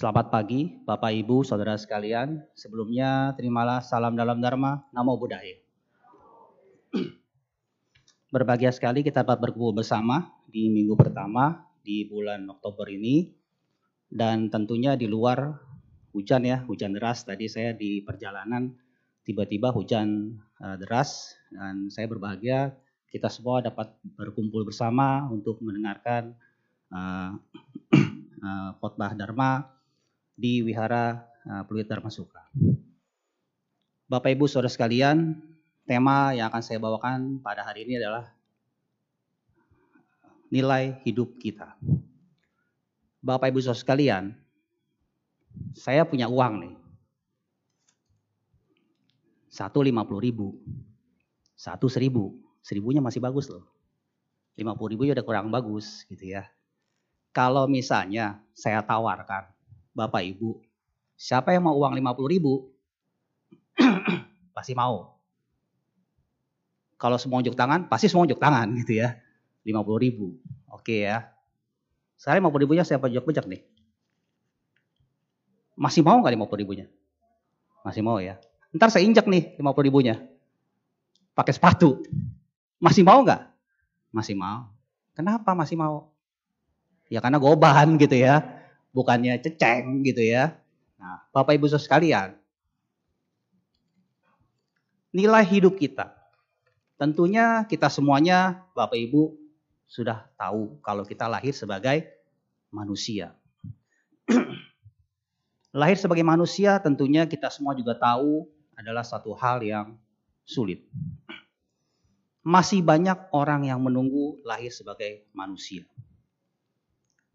Selamat pagi, Bapak, Ibu, Saudara sekalian. Sebelumnya, terimalah salam dalam Dharma, Namo Buddhaya. Berbahagia sekali kita dapat berkumpul bersama di minggu pertama di bulan Oktober ini. Dan tentunya di luar hujan ya, hujan deras. Tadi saya di perjalanan tiba-tiba hujan uh, deras dan saya berbahagia kita semua dapat berkumpul bersama untuk mendengarkan uh, uh, Dharma di Wihara uh, Pluit Dharma Suka. Bapak Ibu Saudara sekalian, tema yang akan saya bawakan pada hari ini adalah nilai hidup kita. Bapak Ibu Saudara sekalian, saya punya uang nih. Satu lima puluh ribu, satu seribu, seribunya masih bagus loh. Lima puluh ribu ya udah kurang bagus gitu ya. Kalau misalnya saya tawarkan Bapak Ibu, siapa yang mau uang 50 ribu? pasti mau. Kalau semua unjuk tangan, pasti semua unjuk tangan gitu ya. 50 ribu. Oke ya. Sekarang 50 ribunya saya pojok-pojok nih. Masih mau nggak 50 ribunya? Masih mau ya. Ntar saya injak nih 50 ribunya. Pakai sepatu. Masih mau nggak? Masih mau. Kenapa masih mau? Ya karena goban gitu ya bukannya ceceng gitu ya. Nah, Bapak Ibu Saudara sekalian, nilai hidup kita. Tentunya kita semuanya Bapak Ibu sudah tahu kalau kita lahir sebagai manusia. lahir sebagai manusia tentunya kita semua juga tahu adalah satu hal yang sulit. Masih banyak orang yang menunggu lahir sebagai manusia.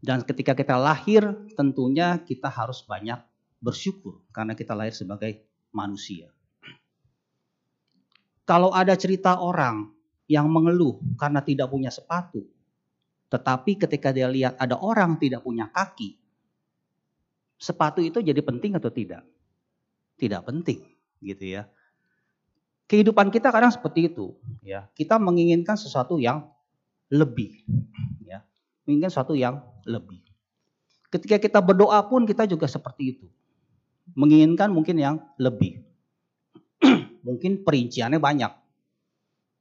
Dan ketika kita lahir, tentunya kita harus banyak bersyukur karena kita lahir sebagai manusia. Kalau ada cerita orang yang mengeluh karena tidak punya sepatu, tetapi ketika dia lihat ada orang tidak punya kaki, sepatu itu jadi penting atau tidak? Tidak penting, gitu ya. Kehidupan kita kadang seperti itu, ya. Kita menginginkan sesuatu yang lebih, ya menginginkan sesuatu yang lebih. Ketika kita berdoa pun kita juga seperti itu. Menginginkan mungkin yang lebih. mungkin perinciannya banyak.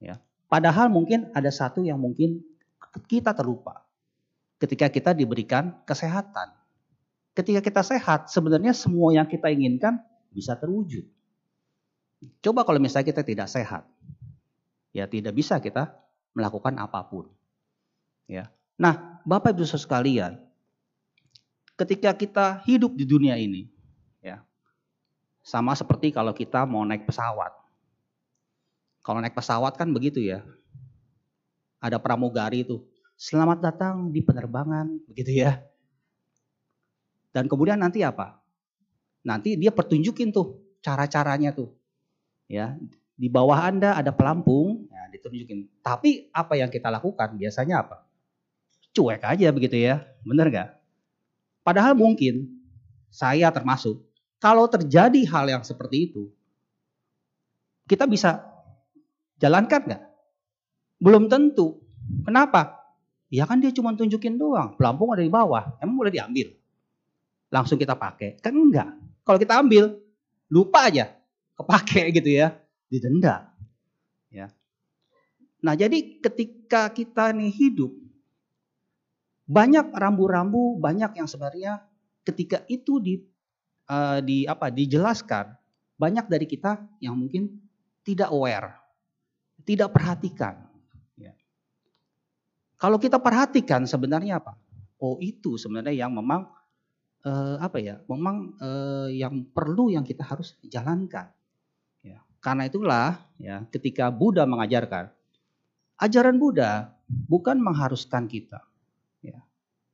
Ya. Padahal mungkin ada satu yang mungkin kita terlupa. Ketika kita diberikan kesehatan. Ketika kita sehat, sebenarnya semua yang kita inginkan bisa terwujud. Coba kalau misalnya kita tidak sehat, ya tidak bisa kita melakukan apa pun. Ya, Nah, Bapak Ibu Saudara sekalian, ketika kita hidup di dunia ini, ya, sama seperti kalau kita mau naik pesawat. Kalau naik pesawat kan begitu ya, ada pramugari itu, selamat datang di penerbangan, begitu ya. Dan kemudian nanti apa? Nanti dia pertunjukin tuh cara-caranya tuh, ya. Di bawah Anda ada pelampung, ya, ditunjukin. Tapi apa yang kita lakukan biasanya apa? Cuek aja begitu ya. Bener gak? Padahal mungkin saya termasuk kalau terjadi hal yang seperti itu, kita bisa jalankan nggak? Belum tentu. Kenapa? Ya kan dia cuma tunjukin doang. Pelampung ada di bawah. Emang boleh diambil? Langsung kita pakai? Kan enggak. Kalau kita ambil, lupa aja. Kepake gitu ya. Didenda. Ya. Nah jadi ketika kita nih hidup banyak rambu-rambu, banyak yang sebenarnya ketika itu di uh, di apa dijelaskan, banyak dari kita yang mungkin tidak aware, tidak perhatikan. Ya. Kalau kita perhatikan sebenarnya apa? Oh itu sebenarnya yang memang uh, apa ya? Memang uh, yang perlu yang kita harus jalankan. Ya. Karena itulah ya ketika Buddha mengajarkan ajaran Buddha bukan mengharuskan kita.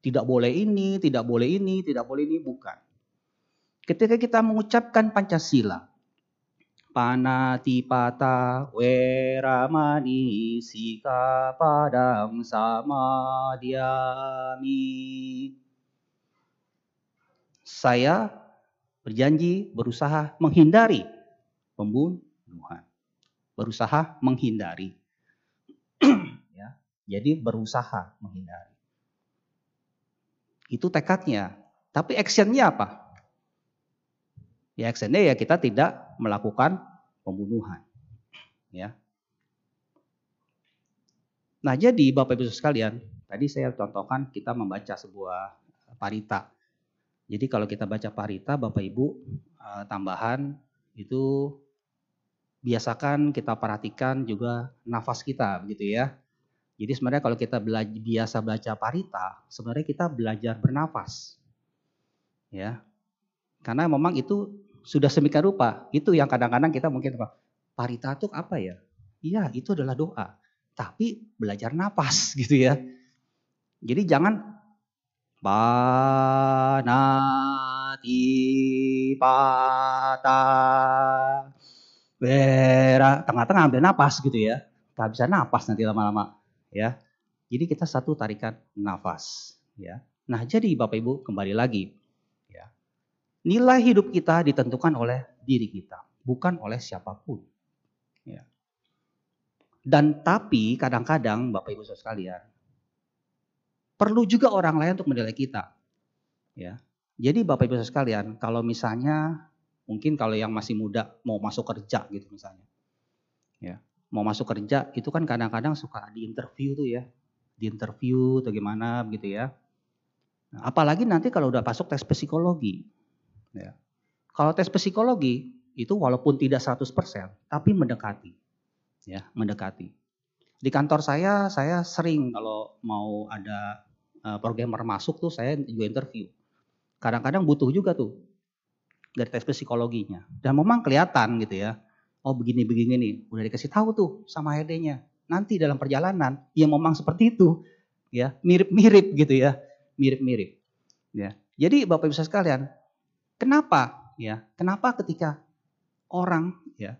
Tidak boleh ini, tidak boleh ini, tidak boleh ini, bukan. Ketika kita mengucapkan Pancasila, Panatipata Weramani Sika Padang Samadhyami. Saya berjanji berusaha menghindari pembunuhan. Berusaha menghindari. ya, jadi berusaha menghindari. Itu tekadnya. Tapi actionnya apa? Ya actionnya ya kita tidak melakukan pembunuhan. Ya. Nah jadi Bapak Ibu sekalian, tadi saya contohkan kita membaca sebuah parita. Jadi kalau kita baca parita Bapak Ibu eh, tambahan itu biasakan kita perhatikan juga nafas kita begitu ya. Jadi sebenarnya kalau kita belajar, biasa baca parita, sebenarnya kita belajar bernafas. Ya. Karena memang itu sudah semikian rupa. Itu yang kadang-kadang kita mungkin? Parita itu apa ya? Iya, itu adalah doa. Tapi belajar nafas gitu ya. Jadi jangan panati pata tengah-tengah ambil nafas gitu ya. Tak bisa nafas nanti lama-lama ya. Jadi kita satu tarikan nafas ya. Nah, jadi Bapak Ibu kembali lagi ya. Nilai hidup kita ditentukan oleh diri kita, bukan oleh siapa pun. Ya. Dan tapi kadang-kadang Bapak Ibu sekalian perlu juga orang lain untuk menilai kita. Ya. Jadi Bapak Ibu sekalian, kalau misalnya mungkin kalau yang masih muda mau masuk kerja gitu misalnya. Ya mau masuk kerja itu kan kadang-kadang suka di interview tuh ya, di interview atau gimana gitu ya. Nah, apalagi nanti kalau udah masuk tes psikologi. Ya. Kalau tes psikologi itu walaupun tidak 100% tapi mendekati. Ya, mendekati. Di kantor saya saya sering kalau mau ada uh, programmer masuk tuh saya juga interview. Kadang-kadang butuh juga tuh dari tes psikologinya. Dan memang kelihatan gitu ya oh begini begini nih. Udah dikasih tahu tuh sama HRD-nya nanti dalam perjalanan yang memang seperti itu ya. Mirip-mirip gitu ya. Mirip-mirip ya. Jadi bapak ibu sekalian kenapa ya kenapa ketika orang ya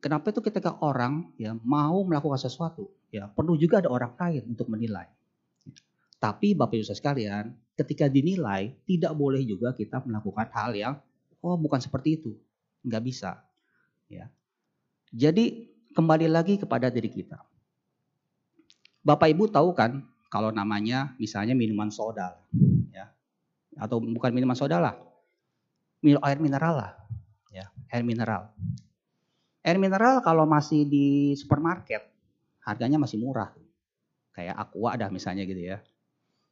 kenapa itu ketika orang ya mau melakukan sesuatu ya perlu juga ada orang lain untuk menilai. Tapi bapak ibu sekalian ketika dinilai tidak boleh juga kita melakukan hal yang oh bukan seperti itu. Nggak bisa Ya. Jadi kembali lagi kepada diri kita. Bapak Ibu tahu kan kalau namanya misalnya minuman soda ya. Atau bukan minuman soda lah. Air mineral lah. Ya, air mineral. Air mineral kalau masih di supermarket harganya masih murah. Kayak aqua dah misalnya gitu ya.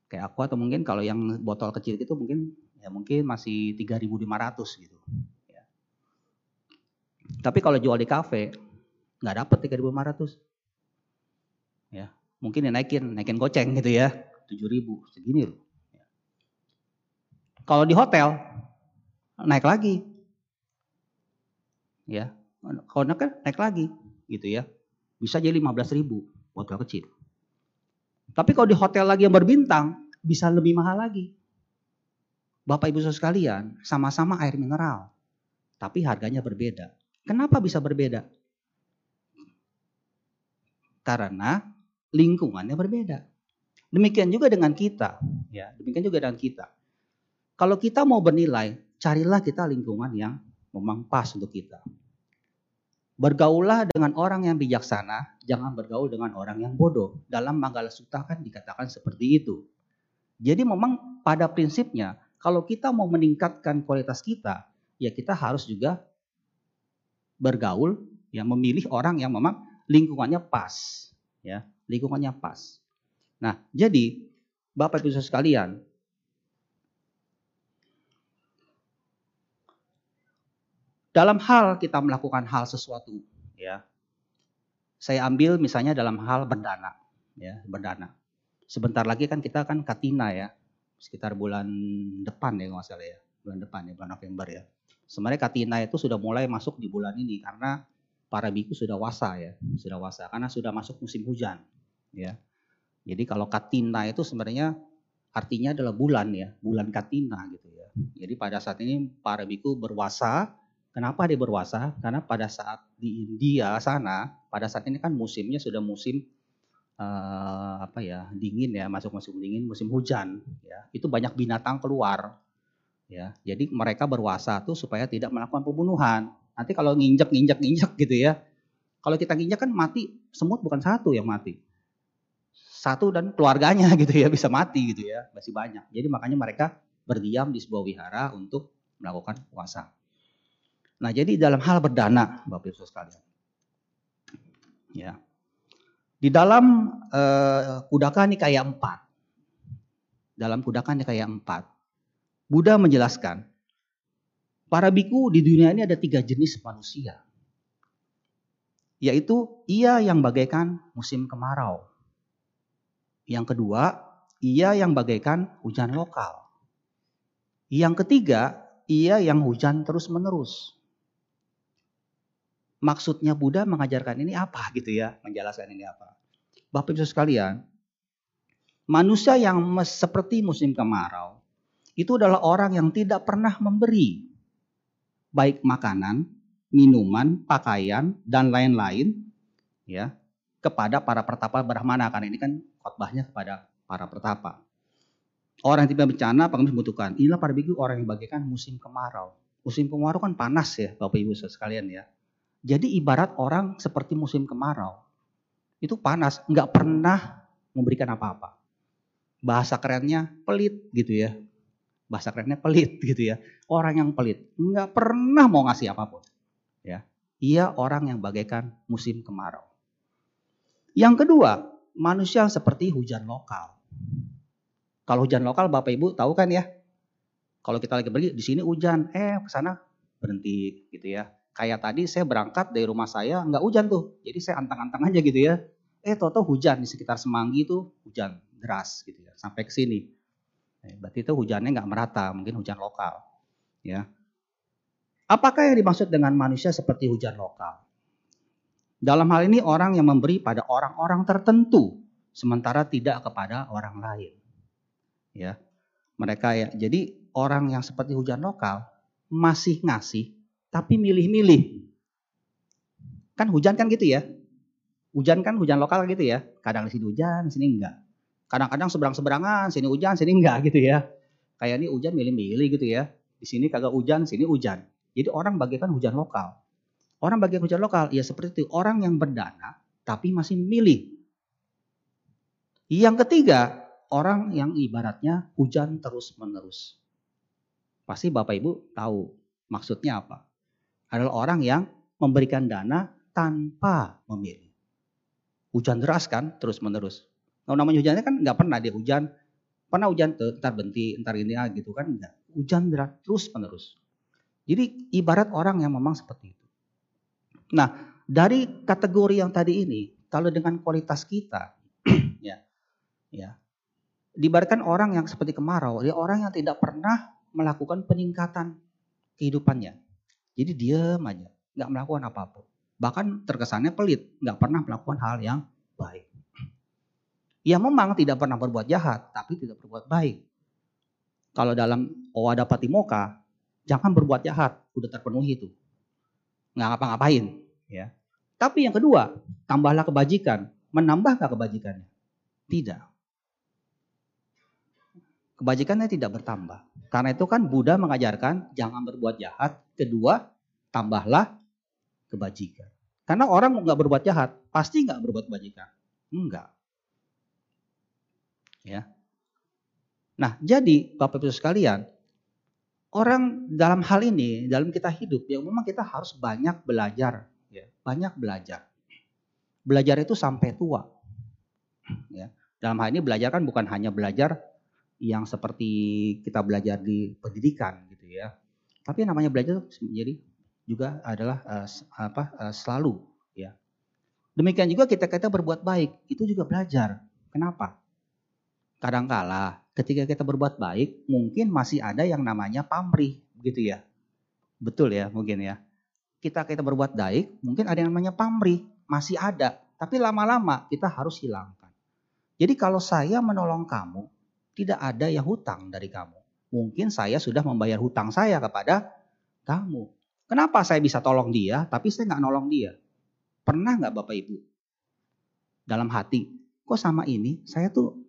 Kayak aqua atau mungkin kalau yang botol kecil itu mungkin ya mungkin masih 3.500 gitu. Tapi kalau jual di kafe nggak dapat 3.500. Ya, mungkin naikin, naikin goceng gitu ya, 7.000 segini loh. Kalau di hotel naik lagi. Ya, kalau naik naik lagi gitu ya. Bisa jadi 15.000 hotel kecil. Tapi kalau di hotel lagi yang berbintang bisa lebih mahal lagi. Bapak Ibu sekalian, sama-sama air mineral, tapi harganya berbeda. Kenapa bisa berbeda? Karena lingkungannya berbeda. Demikian juga dengan kita, ya. Demikian juga dengan kita. Kalau kita mau bernilai, carilah kita lingkungan yang memang pas untuk kita. Bergaulah dengan orang yang bijaksana, jangan bergaul dengan orang yang bodoh. Dalam Manggala Sutta kan dikatakan seperti itu. Jadi memang pada prinsipnya, kalau kita mau meningkatkan kualitas kita, ya kita harus juga bergaul, ya memilih orang yang memang lingkungannya pas, ya lingkungannya pas. Nah, jadi Bapak Ibu sekalian, dalam hal kita melakukan hal sesuatu, ya, saya ambil misalnya dalam hal berdana, ya berdana. Sebentar lagi kan kita kan katina ya, sekitar bulan depan ya nggak salah ya, bulan depan ya, bulan November ya. Sebenarnya Katina itu sudah mulai masuk di bulan ini karena para biku sudah wasa ya, sudah wasa karena sudah masuk musim hujan ya. Jadi kalau Katina itu sebenarnya artinya adalah bulan ya, bulan Katina gitu ya. Jadi pada saat ini para biku berwasa. Kenapa dia berwasa? Karena pada saat di India sana, pada saat ini kan musimnya sudah musim uh, apa ya dingin ya, masuk musim dingin, musim hujan ya. Itu banyak binatang keluar Ya, jadi mereka berwasa tuh supaya tidak melakukan pembunuhan. Nanti kalau nginjek nginjek nginjek gitu ya. Kalau kita nginjek kan mati semut bukan satu yang mati. Satu dan keluarganya gitu ya bisa mati gitu ya, masih banyak. Jadi makanya mereka berdiam di sebuah wihara untuk melakukan puasa. Nah, jadi dalam hal berdana, Bapak Ibu sekalian. Ya. Di dalam uh, Kudaka Nikaya 4, dalam Kudaka Nikaya 4, Buddha menjelaskan, para biku di dunia ini ada tiga jenis manusia. Yaitu ia yang bagaikan musim kemarau. Yang kedua, ia yang bagaikan hujan lokal. Yang ketiga, ia yang hujan terus-menerus. Maksudnya Buddha mengajarkan ini apa gitu ya, menjelaskan ini apa. Bapak Ibu sekalian, manusia yang seperti musim kemarau itu adalah orang yang tidak pernah memberi baik makanan, minuman, pakaian dan lain-lain ya kepada para pertapa Brahmana karena ini kan khotbahnya kepada para pertapa. Orang yang tidak bencana apa membutuhkan. Inilah para biku orang yang bagaikan musim kemarau. Musim kemarau kan panas ya Bapak Ibu sekalian ya. Jadi ibarat orang seperti musim kemarau. Itu panas, nggak pernah memberikan apa-apa. Bahasa kerennya pelit gitu ya. Bahasa kerennya pelit gitu ya. Orang yang pelit, nggak pernah mau ngasih apa pun. Ya, Ia orang yang bagaikan musim kemarau. Yang kedua, manusia seperti hujan lokal. Kalau hujan lokal Bapak Ibu tahu kan ya? Kalau kita lagi pergi di sini hujan, eh ke sana berhenti gitu ya Kayak tadi saya berangkat dari rumah saya nggak hujan tuh. Jadi saya antang-antang aja gitu ya. Eh toto hujan di sekitar Semanggi itu hujan deras gitu ya. Sampai ke sini. Eh, berarti itu hujannya nggak merata, mungkin hujan lokal. Ya. Apakah yang dimaksud dengan manusia seperti hujan lokal? Dalam hal ini orang yang memberi pada orang-orang tertentu sementara tidak kepada orang lain. Ya. Mereka ya. Jadi orang yang seperti hujan lokal masih ngasih tapi milih-milih. Kan hujan kan gitu ya. Hujan kan hujan lokal gitu ya. Kadang di sini hujan, di sini enggak. Kadang-kadang seberang-seberangan, sini hujan, sini enggak gitu ya. Kayak ini hujan milih-milih gitu ya. Di sini kagak hujan, sini hujan. Jadi orang bagaikan hujan lokal. Orang bagian hujan lokal, ya seperti itu. Orang yang berdana, tapi masih milih. Yang ketiga, orang yang ibaratnya hujan terus-menerus. Pasti Bapak Ibu tahu maksudnya apa adalah orang yang memberikan dana tanpa memilih. Hujan deras kan terus Nah, namanya hujannya kan nggak pernah dia hujan. Pernah hujan tuh, ntar berhenti, ntar ini ah, gitu kan enggak. Hujan deras terus menerus. Jadi ibarat orang yang memang seperti itu. Nah, dari kategori yang tadi ini, kalau dengan kualitas kita, ya, ya, dibaratkan orang yang seperti kemarau, dia orang yang tidak pernah melakukan peningkatan kehidupannya. Jadi diam aja, nggak melakukan apa pun. Bahkan terkesannya pelit, nggak pernah melakukan hal yang baik. Ia memang tidak pernah berbuat jahat, tapi tidak berbuat baik. Kalau dalam Owada Patimoka, jangan berbuat jahat, udah terpenuhi itu. Nggak ngapa-ngapain. ya. Tapi yang kedua, tambahlah kebajikan. Menambah nggak kebajikannya? Tidak. Kebajikannya tidak bertambah. Karena itu kan Buddha mengajarkan jangan berbuat jahat. Kedua, tambahlah kebajikan. Karena orang nggak berbuat jahat, pasti nggak berbuat kebajikan. Enggak. Ya. Nah, jadi Bapak Ibu sekalian, orang dalam hal ini, dalam kita hidup, ya memang kita harus banyak belajar, ya, banyak belajar. Belajar itu sampai tua. Ya. Dalam hal ini belajar kan bukan hanya belajar yang seperti kita belajar di pendidikan gitu ya. Tapi namanya belajar menjadi juga adalah uh, apa uh, selalu ya. Demikian juga kita kita berbuat baik itu juga belajar. Kenapa? Kadangkala ketika kita berbuat baik mungkin masih ada yang namanya pamrih begitu ya. Betul ya mungkin ya. Kita kita berbuat baik mungkin ada yang namanya pamrih masih ada tapi lama-lama kita harus hilangkan. Jadi kalau saya menolong kamu tidak ada yang hutang dari kamu. Mungkin saya sudah membayar hutang saya kepada kamu. Kenapa saya bisa tolong dia, tapi saya nggak nolong dia? Pernah nggak Bapak Ibu? Dalam hati, kok sama ini saya tuh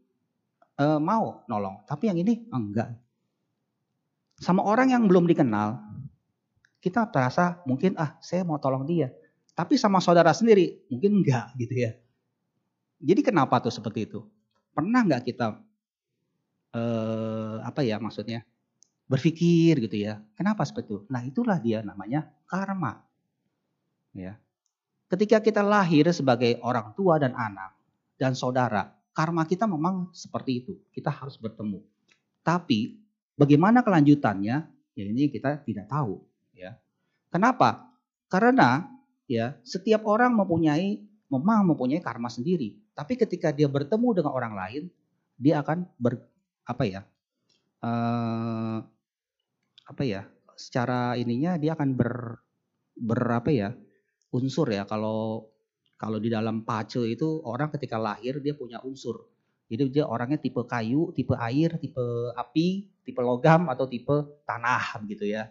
e, mau nolong, tapi yang ini enggak. Sama orang yang belum dikenal, kita terasa mungkin ah saya mau tolong dia. Tapi sama saudara sendiri mungkin enggak gitu ya. Jadi kenapa tuh seperti itu? Pernah nggak kita eh, apa ya maksudnya berpikir gitu ya. Kenapa seperti itu? Nah, itulah dia namanya karma. Ya. Ketika kita lahir sebagai orang tua dan anak dan saudara, karma kita memang seperti itu. Kita harus bertemu. Tapi bagaimana kelanjutannya? Ya ini kita tidak tahu, ya. Kenapa? Karena ya setiap orang mempunyai memang mempunyai karma sendiri. Tapi ketika dia bertemu dengan orang lain, dia akan ber apa ya? Uh, apa ya? Secara ininya dia akan ber berapa ya? unsur ya. Kalau kalau di dalam pace itu orang ketika lahir dia punya unsur. Jadi dia orangnya tipe kayu, tipe air, tipe api, tipe logam atau tipe tanah gitu ya.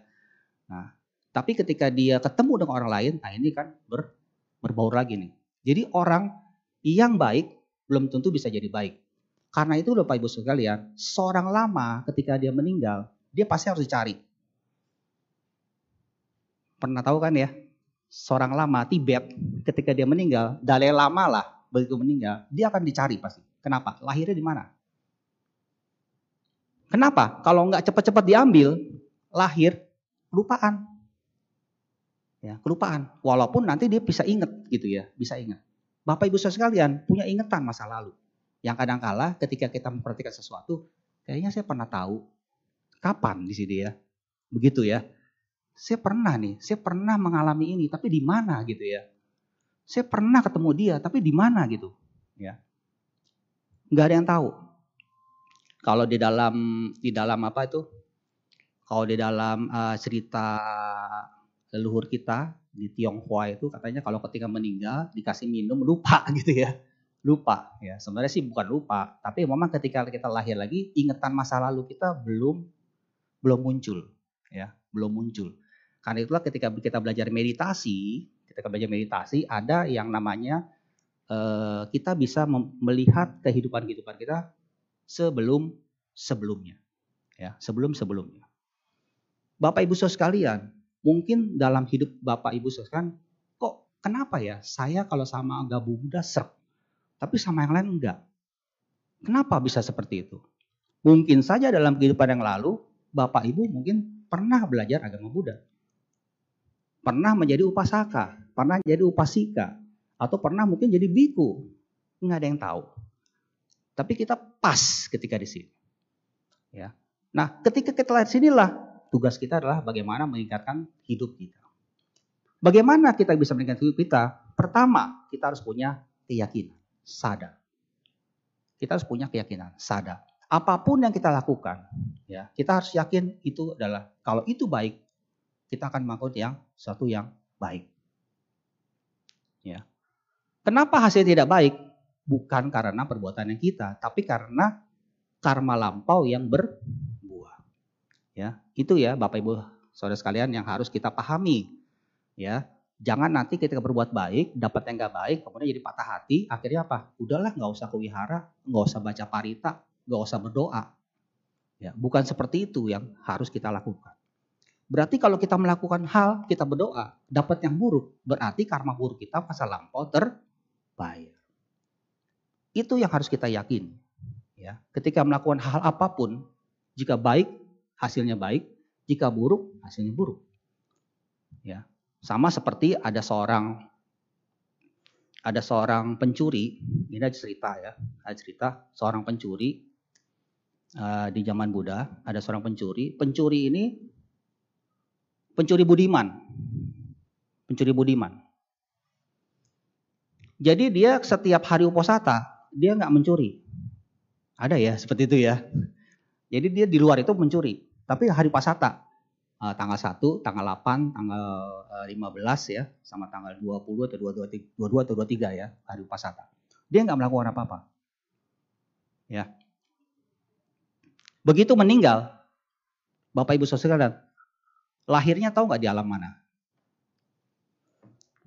Nah, tapi ketika dia ketemu dengan orang lain, nah ini kan ber, berbaur lagi nih. Jadi orang yang baik belum tentu bisa jadi baik. Karena itu Bapak Ibu sekalian, seorang lama ketika dia meninggal, dia pasti harus dicari. Pernah tahu kan ya, seorang lama Tibet ketika dia meninggal, Dalai Lama lah begitu meninggal, dia akan dicari pasti. Kenapa? Lahirnya di mana? Kenapa? Kalau nggak cepat-cepat diambil, lahir kelupaan. Ya, kelupaan. Walaupun nanti dia bisa ingat gitu ya, bisa ingat. Bapak Ibu saudara sekalian punya ingatan masa lalu. Yang kadang kala ketika kita memperhatikan sesuatu, kayaknya saya pernah tahu kapan di sini ya. Begitu ya. Saya pernah nih, saya pernah mengalami ini, tapi di mana gitu ya. Saya pernah ketemu dia, tapi di mana gitu. Ya nggak ada yang tahu. Kalau di dalam di dalam apa itu? Kalau di dalam uh, cerita leluhur kita di Tionghoa itu katanya kalau ketika meninggal dikasih minum lupa gitu ya. Lupa ya. Sebenarnya sih bukan lupa, tapi memang ketika kita lahir lagi ingatan masa lalu kita belum belum muncul ya, belum muncul. Karena itulah ketika kita belajar meditasi, ketika belajar meditasi ada yang namanya Eh, kita bisa melihat kehidupan-kehidupan kita sebelum sebelumnya. Ya, sebelum sebelumnya. Bapak Ibu Saudara sekalian, mungkin dalam hidup Bapak Ibu Saudara sekalian, kok kenapa ya saya kalau sama gabung muda ser, tapi sama yang lain enggak. Kenapa bisa seperti itu? Mungkin saja dalam kehidupan yang lalu, Bapak Ibu mungkin pernah belajar agama Buddha. Pernah menjadi upasaka, pernah jadi upasika, atau pernah mungkin jadi biku. Nggak ada yang tahu. Tapi kita pas ketika di sini. Ya. Nah, ketika kita lihat sinilah tugas kita adalah bagaimana meningkatkan hidup kita. Bagaimana kita bisa meningkatkan hidup kita? Pertama, kita harus punya keyakinan, sadar. Kita harus punya keyakinan, sadar. Apa pun yang kita lakukan, ya, kita harus yakin itu adalah kalau itu baik, kita akan melakukan yang satu yang baik. Ya. Kenapa hasil tidak baik? Bukan karena perbuatan yang kita, tapi karena karma lampau yang berbuah. Ya, itu ya Bapak Ibu Saudara sekalian yang harus kita pahami. Ya, jangan nanti kita berbuat baik, dapat yang gak baik, kemudian jadi patah hati, akhirnya apa? Udahlah nggak usah kewihara, nggak usah baca parita, nggak usah berdoa. Ya, bukan seperti itu yang harus kita lakukan. Berarti kalau kita melakukan hal, kita berdoa, dapat yang buruk, berarti karma buruk kita masa lampau ter bayar. Itu yang harus kita yakin. Ya, ketika melakukan hal apa pun, jika baik hasilnya baik, jika buruk hasilnya buruk. Ya, sama seperti ada seorang ada seorang pencuri, ini ada cerita ya, ada cerita seorang pencuri uh, di zaman Buddha, ada seorang pencuri. Pencuri ini pencuri budiman, pencuri budiman. Jadi dia setiap hari uposata, dia nggak mencuri. Ada ya seperti itu ya. Jadi dia di luar itu mencuri. Tapi hari pasata, eh, tanggal 1, tanggal 8, tanggal 15 eh, ya, sama tanggal 20 atau 22, 22 atau 23 ya, hari pasata. Dia nggak melakukan apa-apa. Ya. Begitu meninggal, Bapak Ibu Saudara lahirnya tahu nggak di alam mana?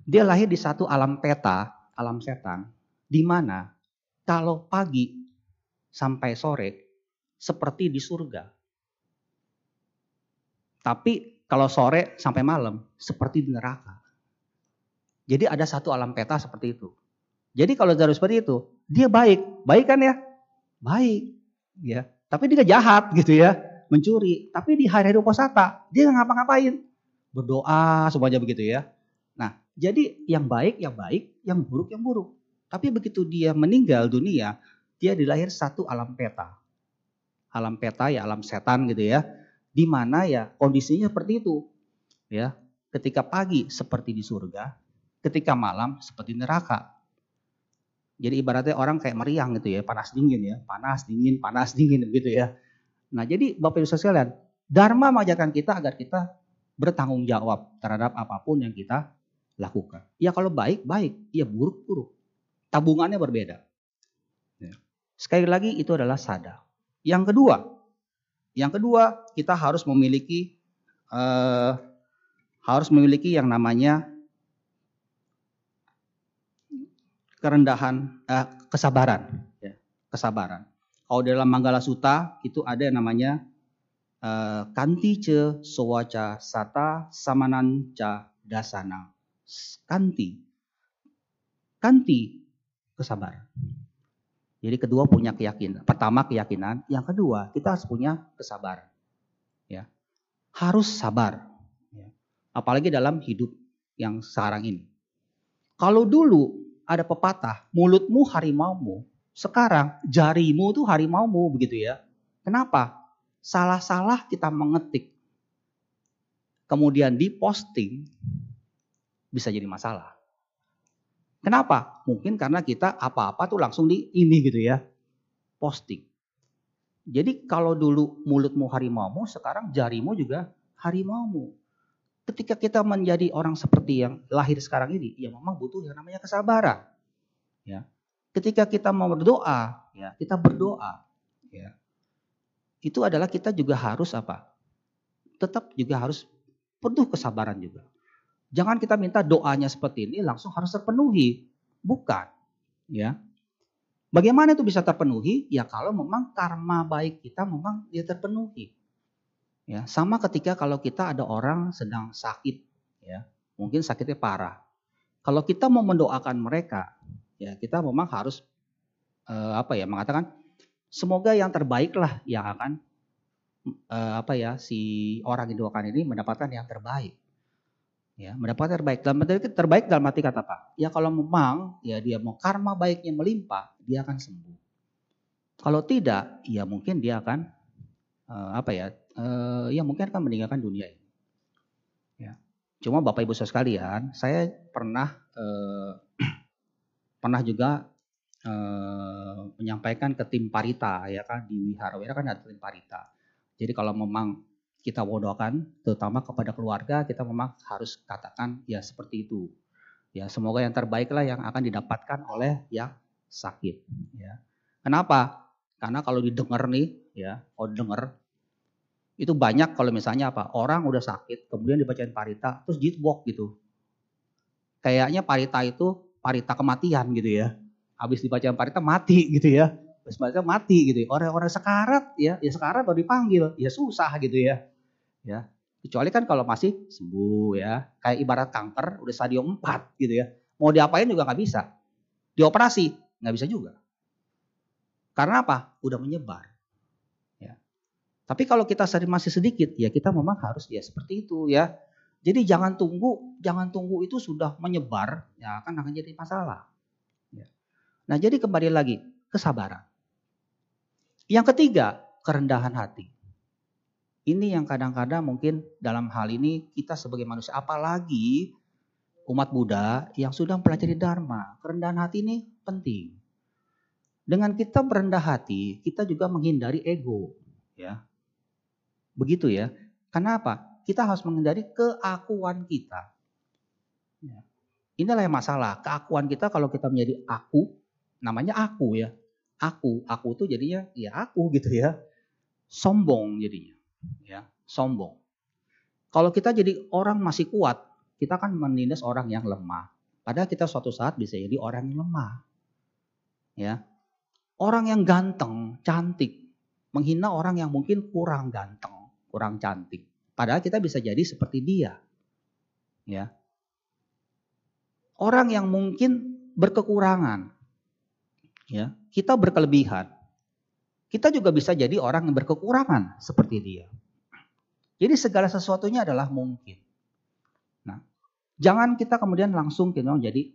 Dia lahir di satu alam peta alam setan, di mana kalau pagi sampai sore seperti di surga. Tapi kalau sore sampai malam seperti di neraka. Jadi ada satu alam peta seperti itu. Jadi kalau dari seperti itu, dia baik. Baik kan ya? Baik. ya. Tapi dia jahat gitu ya. Mencuri. Tapi di hari-hari puasa dia nggak ngapa-ngapain. Berdoa semuanya begitu ya. Nah, jadi yang baik yang baik, yang buruk yang buruk. Tapi begitu dia meninggal dunia, dia dilahir satu alam peta. Alam peta ya alam setan gitu ya. Di mana ya kondisinya seperti itu. Ya, ketika pagi seperti di surga, ketika malam seperti neraka. Jadi ibaratnya orang kayak meriang gitu ya, panas dingin ya, panas dingin, panas dingin gitu ya. Nah jadi Bapak Ibu sekalian, Dharma mengajarkan kita agar kita bertanggung jawab terhadap apa pun yang kita lakukan. Ya kalau baik, baik. Ya buruk, buruk. Tabungannya berbeda. Ya. Sekali lagi itu adalah sada. Yang kedua, yang kedua kita harus memiliki uh, harus memiliki yang namanya kerendahan, eh, kesabaran, ya, kesabaran. Kalau dalam Manggala Sutta itu ada yang namanya eh, kanti ce sowaca sata samanan ca dasana. Kanti. Kanti kesabaran. Jadi kedua punya keyakinan. Pertama keyakinan, yang kedua kita harus punya kesabaran. Ya. Harus sabar. Ya. Apalagi dalam hidup yang sekarang ini. Kalau dulu ada pepatah, mulutmu harimaumu, sekarang jarimu tuh harimaumu begitu ya. Kenapa? Salah-salah kita mengetik, kemudian diposting, bisa jadi masalah. Kenapa? Mungkin karena kita apa-apa tuh langsung di ini gitu ya, posting. Jadi kalau dulu mulutmu harimaumu, sekarang jarimu juga harimaumu ketika kita menjadi orang seperti yang lahir sekarang ini, ya memang butuh yang namanya kesabaran. Ya. Ketika kita mau berdoa, ya, kita berdoa, ya. Itu adalah kita juga harus apa? Tetap juga harus penuh kesabaran juga. Jangan kita minta doanya seperti ini langsung harus terpenuhi. Bukan. Ya. Bagaimana itu bisa terpenuhi? Ya kalau memang karma baik kita memang dia terpenuhi. Ya, sama ketika kalau kita ada orang sedang sakit, ya, mungkin sakitnya parah. Kalau kita mau mendoakan mereka, ya kita memang harus eh, apa ya mengatakan semoga yang terbaiklah yang akan eh, apa ya si orang yang doakan ini mendapatkan yang terbaik. Ya, mendapatkan terbaik. Dalam terbaik dalam arti kata apa? Ya kalau memang ya dia mau karma baiknya melimpah, dia akan sembuh. Kalau tidak, ya mungkin dia akan uh, apa ya uh, ya mungkin akan meninggalkan dunia ini. Ya. Cuma Bapak Ibu saudara sekalian, saya pernah uh, pernah juga uh, menyampaikan ke tim Parita ya kan di Wiharawira kan ada tim Parita. Jadi kalau memang kita bodohkan, terutama kepada keluarga, kita memang harus katakan ya seperti itu. Ya semoga yang terbaiklah yang akan didapatkan oleh yang sakit. Ya. Kenapa? Karena kalau didengar nih, ya, kalau dengar itu banyak kalau misalnya apa orang udah sakit kemudian dibacain parita terus jitwalk gitu. Kayaknya parita itu parita kematian gitu ya. Habis dibacain parita mati gitu ya. Habis baca mati gitu. Ya. Orang-orang sekarat ya, ya sekarat baru dipanggil, ya susah gitu ya. Ya. Kecuali kan kalau masih sembuh ya. Kayak ibarat kanker udah stadium 4 gitu ya. Mau diapain juga nggak bisa. Dioperasi nggak bisa juga. Karena apa? Udah menyebar. Ya. Tapi kalau kita masih sedikit, ya kita memang harus ya seperti itu ya. Jadi jangan tunggu, jangan tunggu itu sudah menyebar, ya akan akan jadi masalah. Ya. Nah jadi kembali lagi kesabaran. Yang ketiga kerendahan hati. Ini yang kadang-kadang mungkin dalam hal ini kita sebagai manusia, apalagi umat Buddha yang sudah mempelajari Dharma, kerendahan hati ini penting. Dengan kita merendah hati, kita juga menghindari ego, ya. Begitu ya. Kenapa? Kita harus menghindari keakuan kita. Ya. Inilah yang masalah. Keakuan kita kalau kita menjadi aku, namanya aku ya. Aku, aku tuh jadinya ya aku gitu ya. Sombong jadinya. Ya, sombong. Kalau kita jadi orang masih kuat, kita kan menindas orang yang lemah. Padahal kita suatu saat bisa jadi orang yang lemah. Ya, Orang yang ganteng, cantik, menghina orang yang mungkin kurang ganteng, kurang cantik. Padahal kita bisa jadi seperti dia. Ya. Orang yang mungkin berkekurangan, ya, kita berkelebihan. kita juga bisa jadi orang yang berkekurangan seperti dia. Jadi segala sesuatunya adalah mungkin. Nah, jangan kita kemudian langsung kita jadi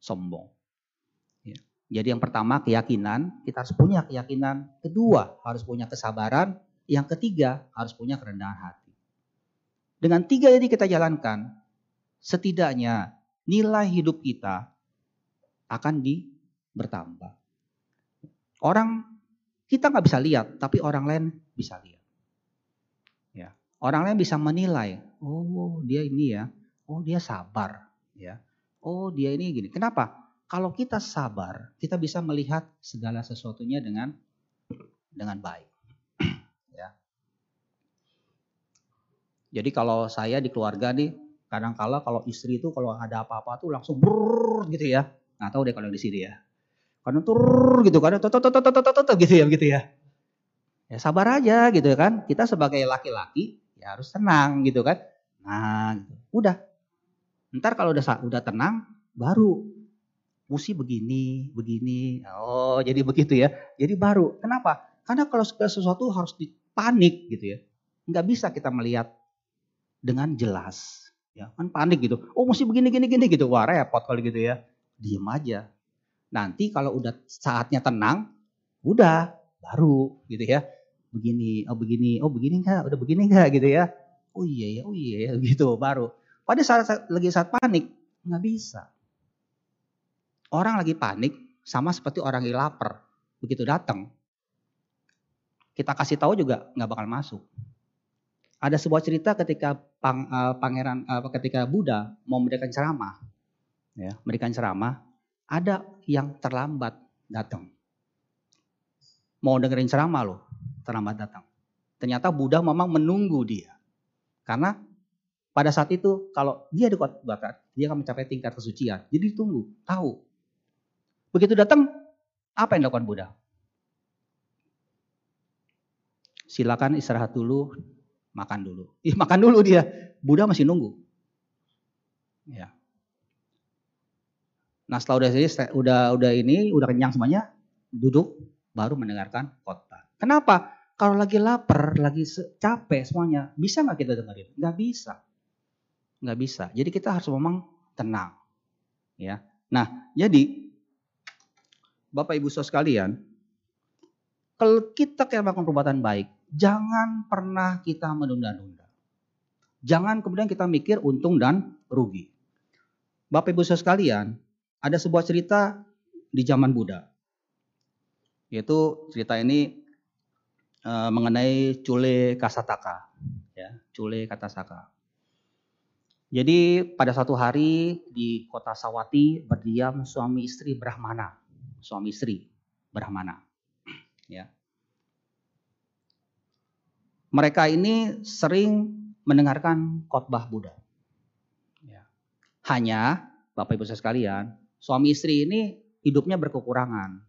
sombong. Ya. Jadi yang pertama keyakinan, kita harus punya keyakinan. Kedua, harus punya kesabaran. Yang ketiga, harus punya kerendahan hati. Dengan tiga ini kita jalankan, setidaknya nilai hidup kita akan di bertambah. Orang kita nggak bisa lihat, tapi orang lain bisa lihat. Ya, orang lain bisa menilai. Oh, dia ini ya. Oh, dia sabar. Ya. Oh, dia ini gini. Kenapa? Kalau kita sabar, kita bisa melihat segala sesuatunya dengan dengan baik. ya. Jadi kalau saya di keluarga nih, kadang-kala kalau istri itu kalau ada apa-apa tuh langsung brrr gitu ya. Nggak tahu deh kalau di sini ya. Kadang tur gitu kadang tot gitu ya begitu ya. Ya sabar aja gitu kan. Kita sebagai laki-laki ya harus tenang gitu kan. Nah gitu. udah. Ntar kalau udah udah tenang baru. Mesti begini begini. Oh jadi begitu ya. Jadi baru. Kenapa? Karena kalau sesuatu harus dipanik gitu ya. Nggak bisa kita melihat dengan jelas ya kan panik gitu oh mesti begini gini gini gitu wah repot kalau gitu ya diem aja Nanti kalau udah saatnya tenang, udah baru gitu ya. Begini, oh begini, oh begini enggak, udah begini enggak gitu ya. Oh iya ya, oh iya ya gitu baru. Pada saat, saat lagi saat panik nggak bisa. Orang lagi panik sama seperti orang yang lapar. Begitu datang, kita kasih tahu juga nggak bakal masuk. Ada sebuah cerita ketika pang, uh, pangeran uh, ketika Buddha mau memberikan ceramah, ya, memberikan ceramah, ada yang terlambat datang. Mau dengerin ceramah loh, terlambat datang. Ternyata Buddha memang menunggu dia. Karena pada saat itu kalau dia di kota dia akan mencapai tingkat kesucian. Jadi ditunggu, tahu. Begitu datang, apa yang dilakukan Buddha? Silakan istirahat dulu, makan dulu. Ih, makan dulu dia. Buddha masih nunggu. Ya. Nah setelah udah udah udah ini udah kenyang semuanya, duduk baru mendengarkan khotbah. Kenapa? Kalau lagi lapar, lagi capek semuanya, bisa nggak kita dengerin? Nggak bisa, nggak bisa. Jadi kita harus memang tenang, ya. Nah, jadi Bapak Ibu Saudara sekalian, kalau kita melakukan perbuatan baik, jangan pernah kita menunda-nunda. Jangan kemudian kita mikir untung dan rugi. Bapak Ibu sekalian, ada sebuah cerita di zaman Buddha. Yaitu cerita ini e, mengenai Cule Kasataka. Ya, Cule Katasaka. Jadi pada satu hari di kota Sawati berdiam suami istri Brahmana. Suami istri Brahmana. Ya. Mereka ini sering mendengarkan khotbah Buddha. Ya. Hanya Bapak Ibu sekalian, suami istri ini hidupnya berkekurangan.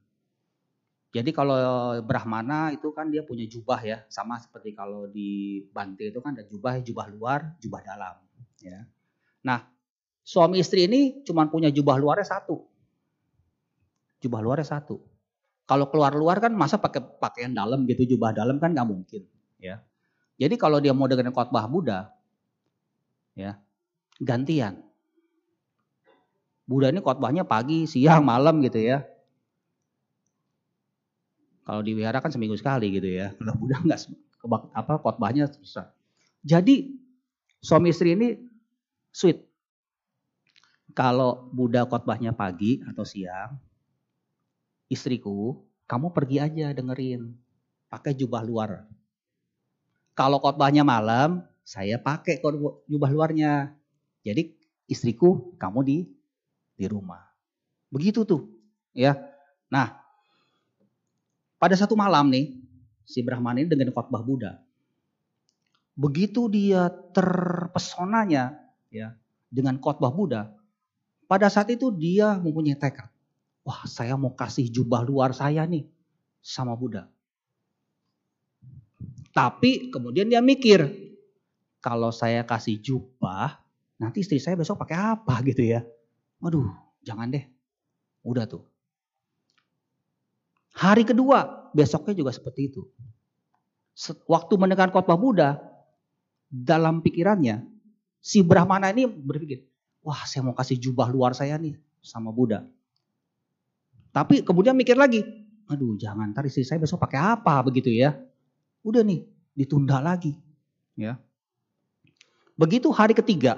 Jadi kalau Brahmana itu kan dia punya jubah ya, sama seperti kalau di Bante itu kan ada jubah, jubah luar, jubah dalam. Ya. Nah, suami istri ini cuma punya jubah luarnya satu. Jubah luarnya satu. Kalau keluar luar kan masa pakai pakaian dalam gitu, jubah dalam kan nggak mungkin. Ya. Jadi kalau dia mau dengan khotbah Buddha, ya gantian. Buddha ini khotbahnya pagi, siang, malam gitu ya. Kalau di wihara kan seminggu sekali gitu ya. Kalau Buddha nggak apa khotbahnya susah. Jadi suami istri ini sweet. Kalau Buddha khotbahnya pagi atau siang, istriku, kamu pergi aja dengerin. Pakai jubah luar. Kalau khotbahnya malam, saya pakai jubah luarnya. Jadi istriku, kamu di di rumah. Begitu tuh, ya. Nah, pada satu malam nih, si Brahman ini dengan khotbah Buddha. Begitu dia terpesonanya ya dengan khotbah Buddha, pada saat itu dia mempunyai tekad. Wah, saya mau kasih jubah luar saya nih sama Buddha. Tapi kemudian dia mikir, kalau saya kasih jubah, nanti istri saya besok pakai apa gitu ya. Waduh, jangan deh. Udah tuh. Hari kedua, besoknya juga seperti itu. Waktu mendengar khotbah Buddha, dalam pikirannya, si Brahmana ini berpikir, wah saya mau kasih jubah luar saya nih sama Buddha. Tapi kemudian mikir lagi, aduh jangan ntar istri saya besok pakai apa begitu ya. Udah nih, ditunda lagi. ya. Begitu hari ketiga,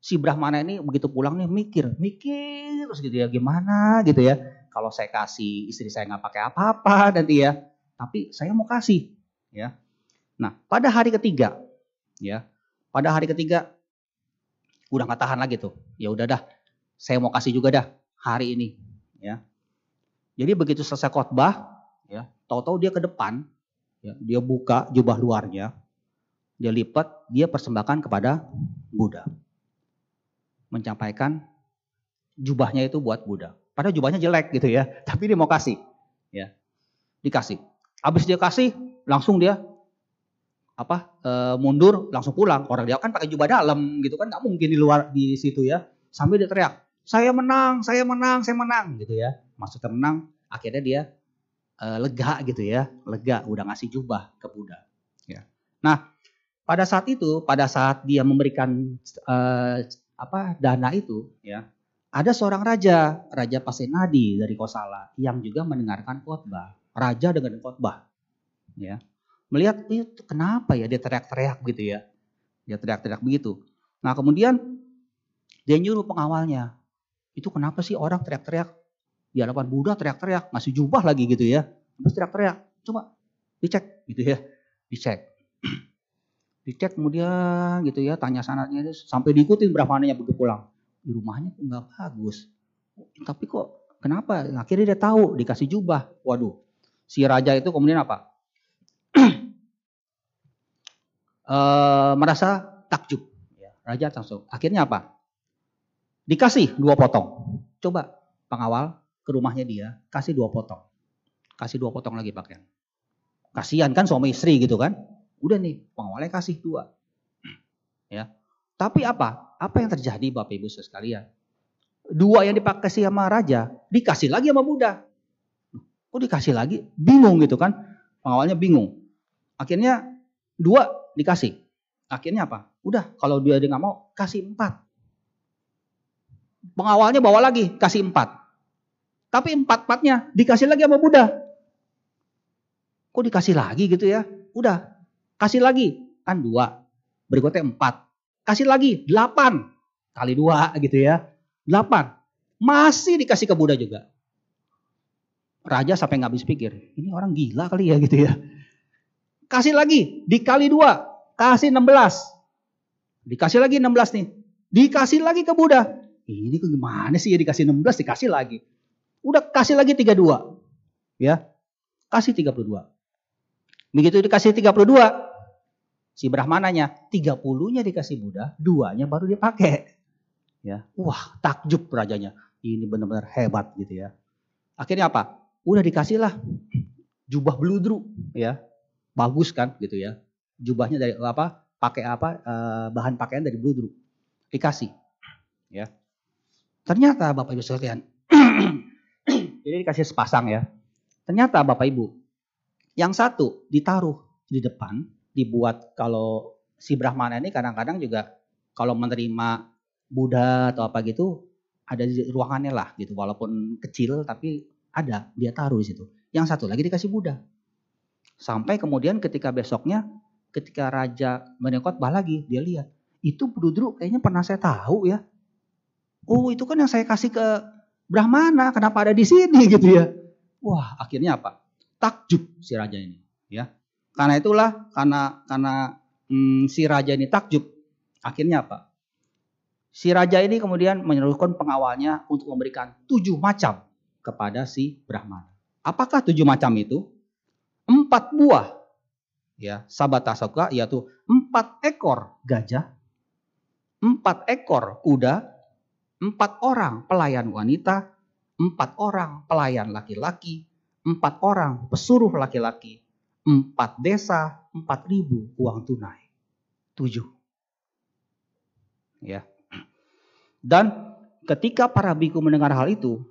si Brahmana ini begitu pulang nih mikir, mikir terus gitu ya gimana gitu ya. Kalau saya kasih istri saya nggak pakai apa-apa nanti ya, tapi saya mau kasih ya. Nah pada hari ketiga ya, pada hari ketiga udah nggak tahan lagi tuh, ya udah dah, saya mau kasih juga dah hari ini ya. Jadi begitu selesai khotbah ya, tahu-tahu dia ke depan, ya, dia buka jubah luarnya, dia lipat, dia persembahkan kepada Buddha menyampaikan jubahnya itu buat Buddha. Padahal jubahnya jelek gitu ya, tapi dia mau kasih. Ya. Dikasih. Habis dia kasih, langsung dia apa e, mundur langsung pulang orang dia kan pakai jubah dalam gitu kan nggak mungkin di luar di situ ya sambil dia teriak saya menang saya menang saya menang gitu ya maksudnya menang akhirnya dia e, lega gitu ya lega udah ngasih jubah ke Buddha. Ya. Nah pada saat itu pada saat dia memberikan e, apa dana itu ya ada seorang raja raja Pasenadi dari Kosala yang juga mendengarkan khotbah. Raja dengan khotbah ya. Melihat itu kenapa ya dia teriak-teriak gitu ya? Dia teriak-teriak begitu. Nah kemudian dia nyuruh pengawalnya itu kenapa sih orang teriak-teriak di hadapan Buddha teriak-teriak masih jubah lagi gitu ya terus teriak-teriak coba dicek gitu ya dicek Dicek kemudian gitu ya, tanya sanatnya sampai diikutin berapa anaknya begitu pulang. Di rumahnya nggak bagus. Tapi kok kenapa? Akhirnya dia tahu dikasih jubah. Waduh, si raja itu kemudian apa? e, merasa takjub. Ya, raja langsung. Akhirnya apa? Dikasih dua potong. Coba pengawal ke rumahnya dia, kasih dua potong. Kasih dua potong lagi pakaian. Kasihan kan suami istri gitu kan. Udah nih, pengawalnya kasih dua. Ya. Tapi apa? Apa yang terjadi Bapak Ibu sekalian? Dua yang dipakai sama raja, dikasih lagi sama Buddha. Kok dikasih lagi? Bingung gitu kan. Pengawalnya bingung. Akhirnya dua dikasih. Akhirnya apa? Udah, kalau dia nggak mau, kasih empat. Pengawalnya bawa lagi, kasih empat. Tapi empat-empatnya dikasih lagi sama Buddha. Kok dikasih lagi gitu ya? Udah, Kasih lagi, kan dua. Berikutnya empat. Kasih lagi, delapan. Kali dua gitu ya. Delapan. Masih dikasih ke Buddha juga. Raja sampai nggak habis pikir, ini orang gila kali ya gitu ya. Kasih lagi, dikali dua, kasih enam belas. Dikasih lagi enam belas nih. Dikasih lagi ke Buddha. Ini gimana sih ya dikasih enam belas, dikasih lagi. Udah kasih lagi tiga dua, Ya. Kasih tiga puluh dua. Begitu dikasih tiga puluh dua, Si Brahmananya 30-nya dikasih Buddha, duanya baru dipakai. Ya, wah takjub rajanya. Ini benar-benar hebat gitu ya. Akhirnya apa? Udah dikasih lah jubah beludru ya. Bagus kan gitu ya. Jubahnya dari apa? Pakai apa? Eh, bahan pakaian dari beludru. Dikasih. Ya. Ternyata Bapak Ibu sekalian. jadi dikasih sepasang ya. Ternyata Bapak Ibu. Yang satu ditaruh di depan dibuat kalau si Brahmana ini kadang-kadang juga kalau menerima Buddha atau apa gitu ada di ruangannya lah gitu walaupun kecil tapi ada dia taruh di situ. Yang satu lagi dikasih Buddha. Sampai kemudian ketika besoknya ketika raja bah lagi dia lihat itu Bududru kayaknya pernah saya tahu ya. Oh itu kan yang saya kasih ke Brahmana kenapa ada di sini gitu ya. Wah akhirnya apa? Takjub si raja ini ya. Karena itulah karena karena hmm, si raja ini takjub. Akhirnya apa? Si raja ini kemudian menyuruhkan pengawalnya untuk memberikan tujuh macam kepada si Brahmana. Apakah tujuh macam itu? Empat buah ya sabatasoka yaitu empat ekor gajah, empat ekor kuda, empat orang pelayan wanita, empat orang pelayan laki-laki, empat orang pesuruh laki-laki, empat desa, empat ribu uang tunai. Tujuh. Ya. Dan ketika para biku mendengar hal itu,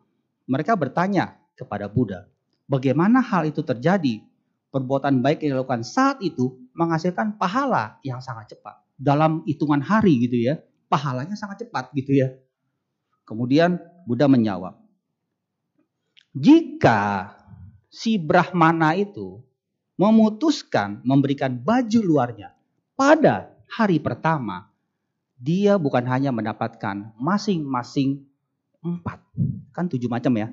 mereka bertanya kepada Buddha, Bagaimana hal itu terjadi? Perbuatan baik yang dilakukan saat itu menghasilkan pahala yang sangat cepat. Dalam hitungan hari gitu ya. Pahalanya sangat cepat gitu ya. Kemudian Buddha menjawab. Jika si Brahmana itu memutuskan memberikan baju luarnya pada hari pertama, dia bukan hanya mendapatkan masing-masing empat. Kan tujuh macam ya.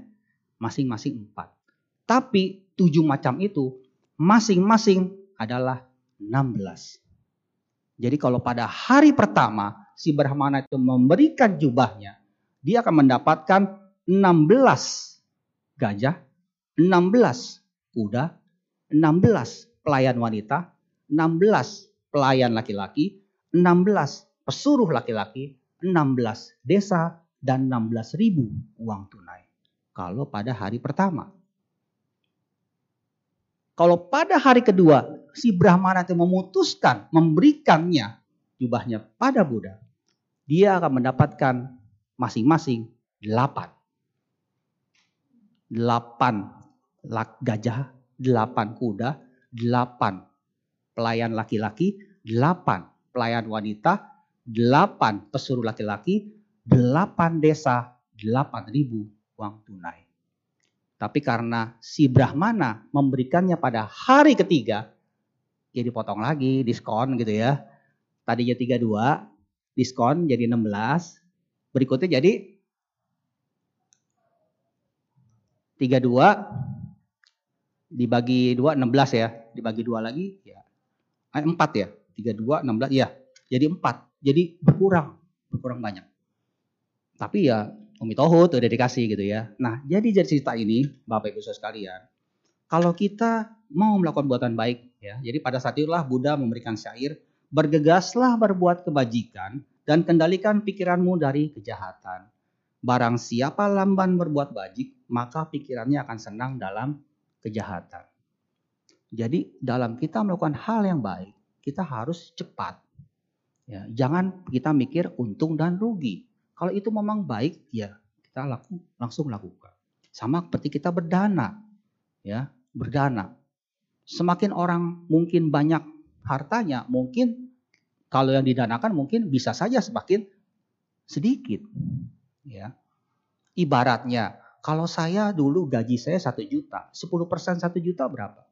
Masing-masing empat. Tapi tujuh macam itu masing-masing adalah 16. Jadi kalau pada hari pertama si Brahmana itu memberikan jubahnya, dia akan mendapatkan 16 gajah, 16 kuda, 16 pelayan wanita, 16 pelayan laki-laki, 16 pesuruh laki-laki, 16 desa, dan 16 ribu uang tunai. Kalau pada hari pertama. Kalau pada hari kedua si Brahmana itu memutuskan memberikannya jubahnya pada Buddha, dia akan mendapatkan masing-masing delapan. Delapan gajah, delapan kuda, delapan pelayan laki-laki, delapan pelayan wanita, delapan pesuruh laki-laki, delapan desa, delapan ribu uang tunai. Tapi karena si Brahmana memberikannya pada hari ketiga, ya dipotong lagi, diskon gitu ya. Tadinya 32, diskon jadi 16, berikutnya jadi 32 dibagi 2 16 ya, dibagi 2 lagi ya. Eh, 4 ya, 32 16 ya. Jadi 4. Jadi berkurang, berkurang banyak. Tapi ya Umi Tohut udah dikasih gitu ya. Nah, jadi jadi cerita ini, Bapak Ibu Saudara sekalian, kalau kita mau melakukan buatan baik ya. Jadi pada saat itulah Buddha memberikan syair, bergegaslah berbuat kebajikan dan kendalikan pikiranmu dari kejahatan. Barang siapa lamban berbuat bajik, maka pikirannya akan senang dalam kejahatan. Jadi dalam kita melakukan hal yang baik, kita harus cepat. Ya, jangan kita mikir untung dan rugi. Kalau itu memang baik, ya kita laku, langsung lakukan. Sama seperti kita berdana, ya berdana. Semakin orang mungkin banyak hartanya, mungkin kalau yang didanakan mungkin bisa saja semakin sedikit. Ya, ibaratnya kalau saya dulu gaji saya satu juta, 10 persen satu juta berapa?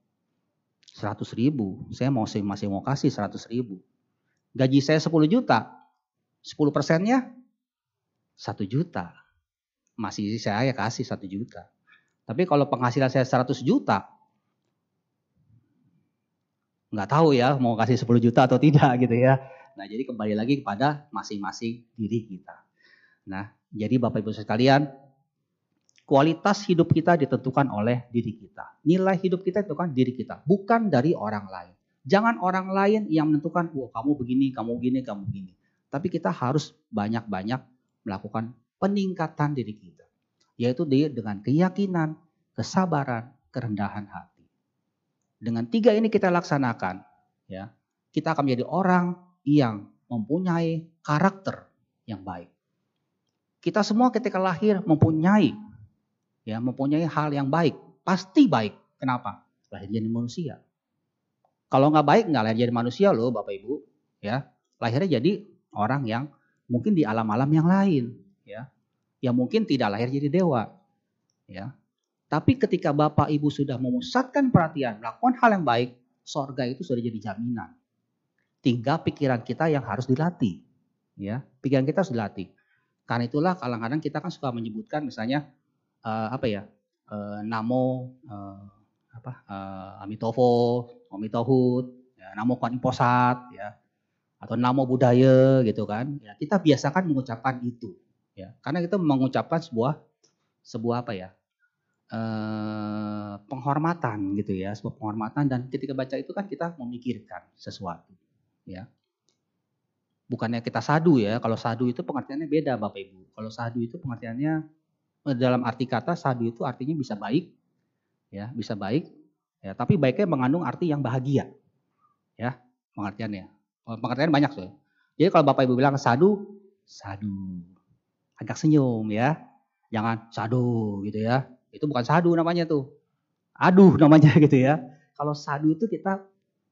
100 ribu. Saya mau masih mau kasih 100 ribu. Gaji saya 10 juta, 10 persennya satu juta. Masih saya kasih satu juta. Tapi kalau penghasilan saya 100 juta, nggak tahu ya mau kasih 10 juta atau tidak gitu ya. Nah jadi kembali lagi kepada masing-masing diri kita. Nah jadi Bapak Ibu sekalian, kualitas hidup kita ditentukan oleh diri kita. Nilai hidup kita ditentukan diri kita, bukan dari orang lain. Jangan orang lain yang menentukan, wah kamu begini, kamu begini, kamu begini. Tapi kita harus banyak-banyak melakukan peningkatan diri kita. Yaitu dengan keyakinan, kesabaran, kerendahan hati. Dengan tiga ini kita laksanakan, ya, kita akan menjadi orang yang mempunyai karakter yang baik. Kita semua ketika lahir mempunyai ya mempunyai hal yang baik, pasti baik. Kenapa? Lahir jadi manusia. Kalau nggak baik nggak lahir jadi manusia loh Bapak Ibu, ya. Lahirnya jadi orang yang mungkin di alam-alam yang lain, ya. Yang mungkin tidak lahir jadi dewa, ya. Tapi ketika Bapak Ibu sudah memusatkan perhatian, melakukan hal yang baik, sorga itu sudah jadi jaminan. Tinggal pikiran kita yang harus dilatih, ya. Pikiran kita harus dilatih. Karena itulah kadang-kadang kita kan suka menyebutkan misalnya uh, apa ya, uh, namo uh, apa uh, Amitofo, Omitohut, ya, namo Kuan Posat, ya atau namo budaya gitu kan. Ya, kita biasakan mengucapkan itu ya. Karena kita mengucapkan sebuah sebuah apa ya? Eh, penghormatan gitu ya, sebuah penghormatan dan ketika baca itu kan kita memikirkan sesuatu ya. Bukannya kita sadu ya, kalau sadu itu pengertiannya beda Bapak Ibu. Kalau sadu itu pengertiannya eh, dalam arti kata sadu itu artinya bisa baik ya, bisa baik ya, tapi baiknya mengandung arti yang bahagia. Ya, pengertiannya. Oh, pengertian banyak tuh. Jadi kalau Bapak Ibu bilang sadu, sadu. Agak senyum ya. Jangan sadu gitu ya. Itu bukan sadu namanya tuh. aduh namanya gitu ya. Kalau sadu itu kita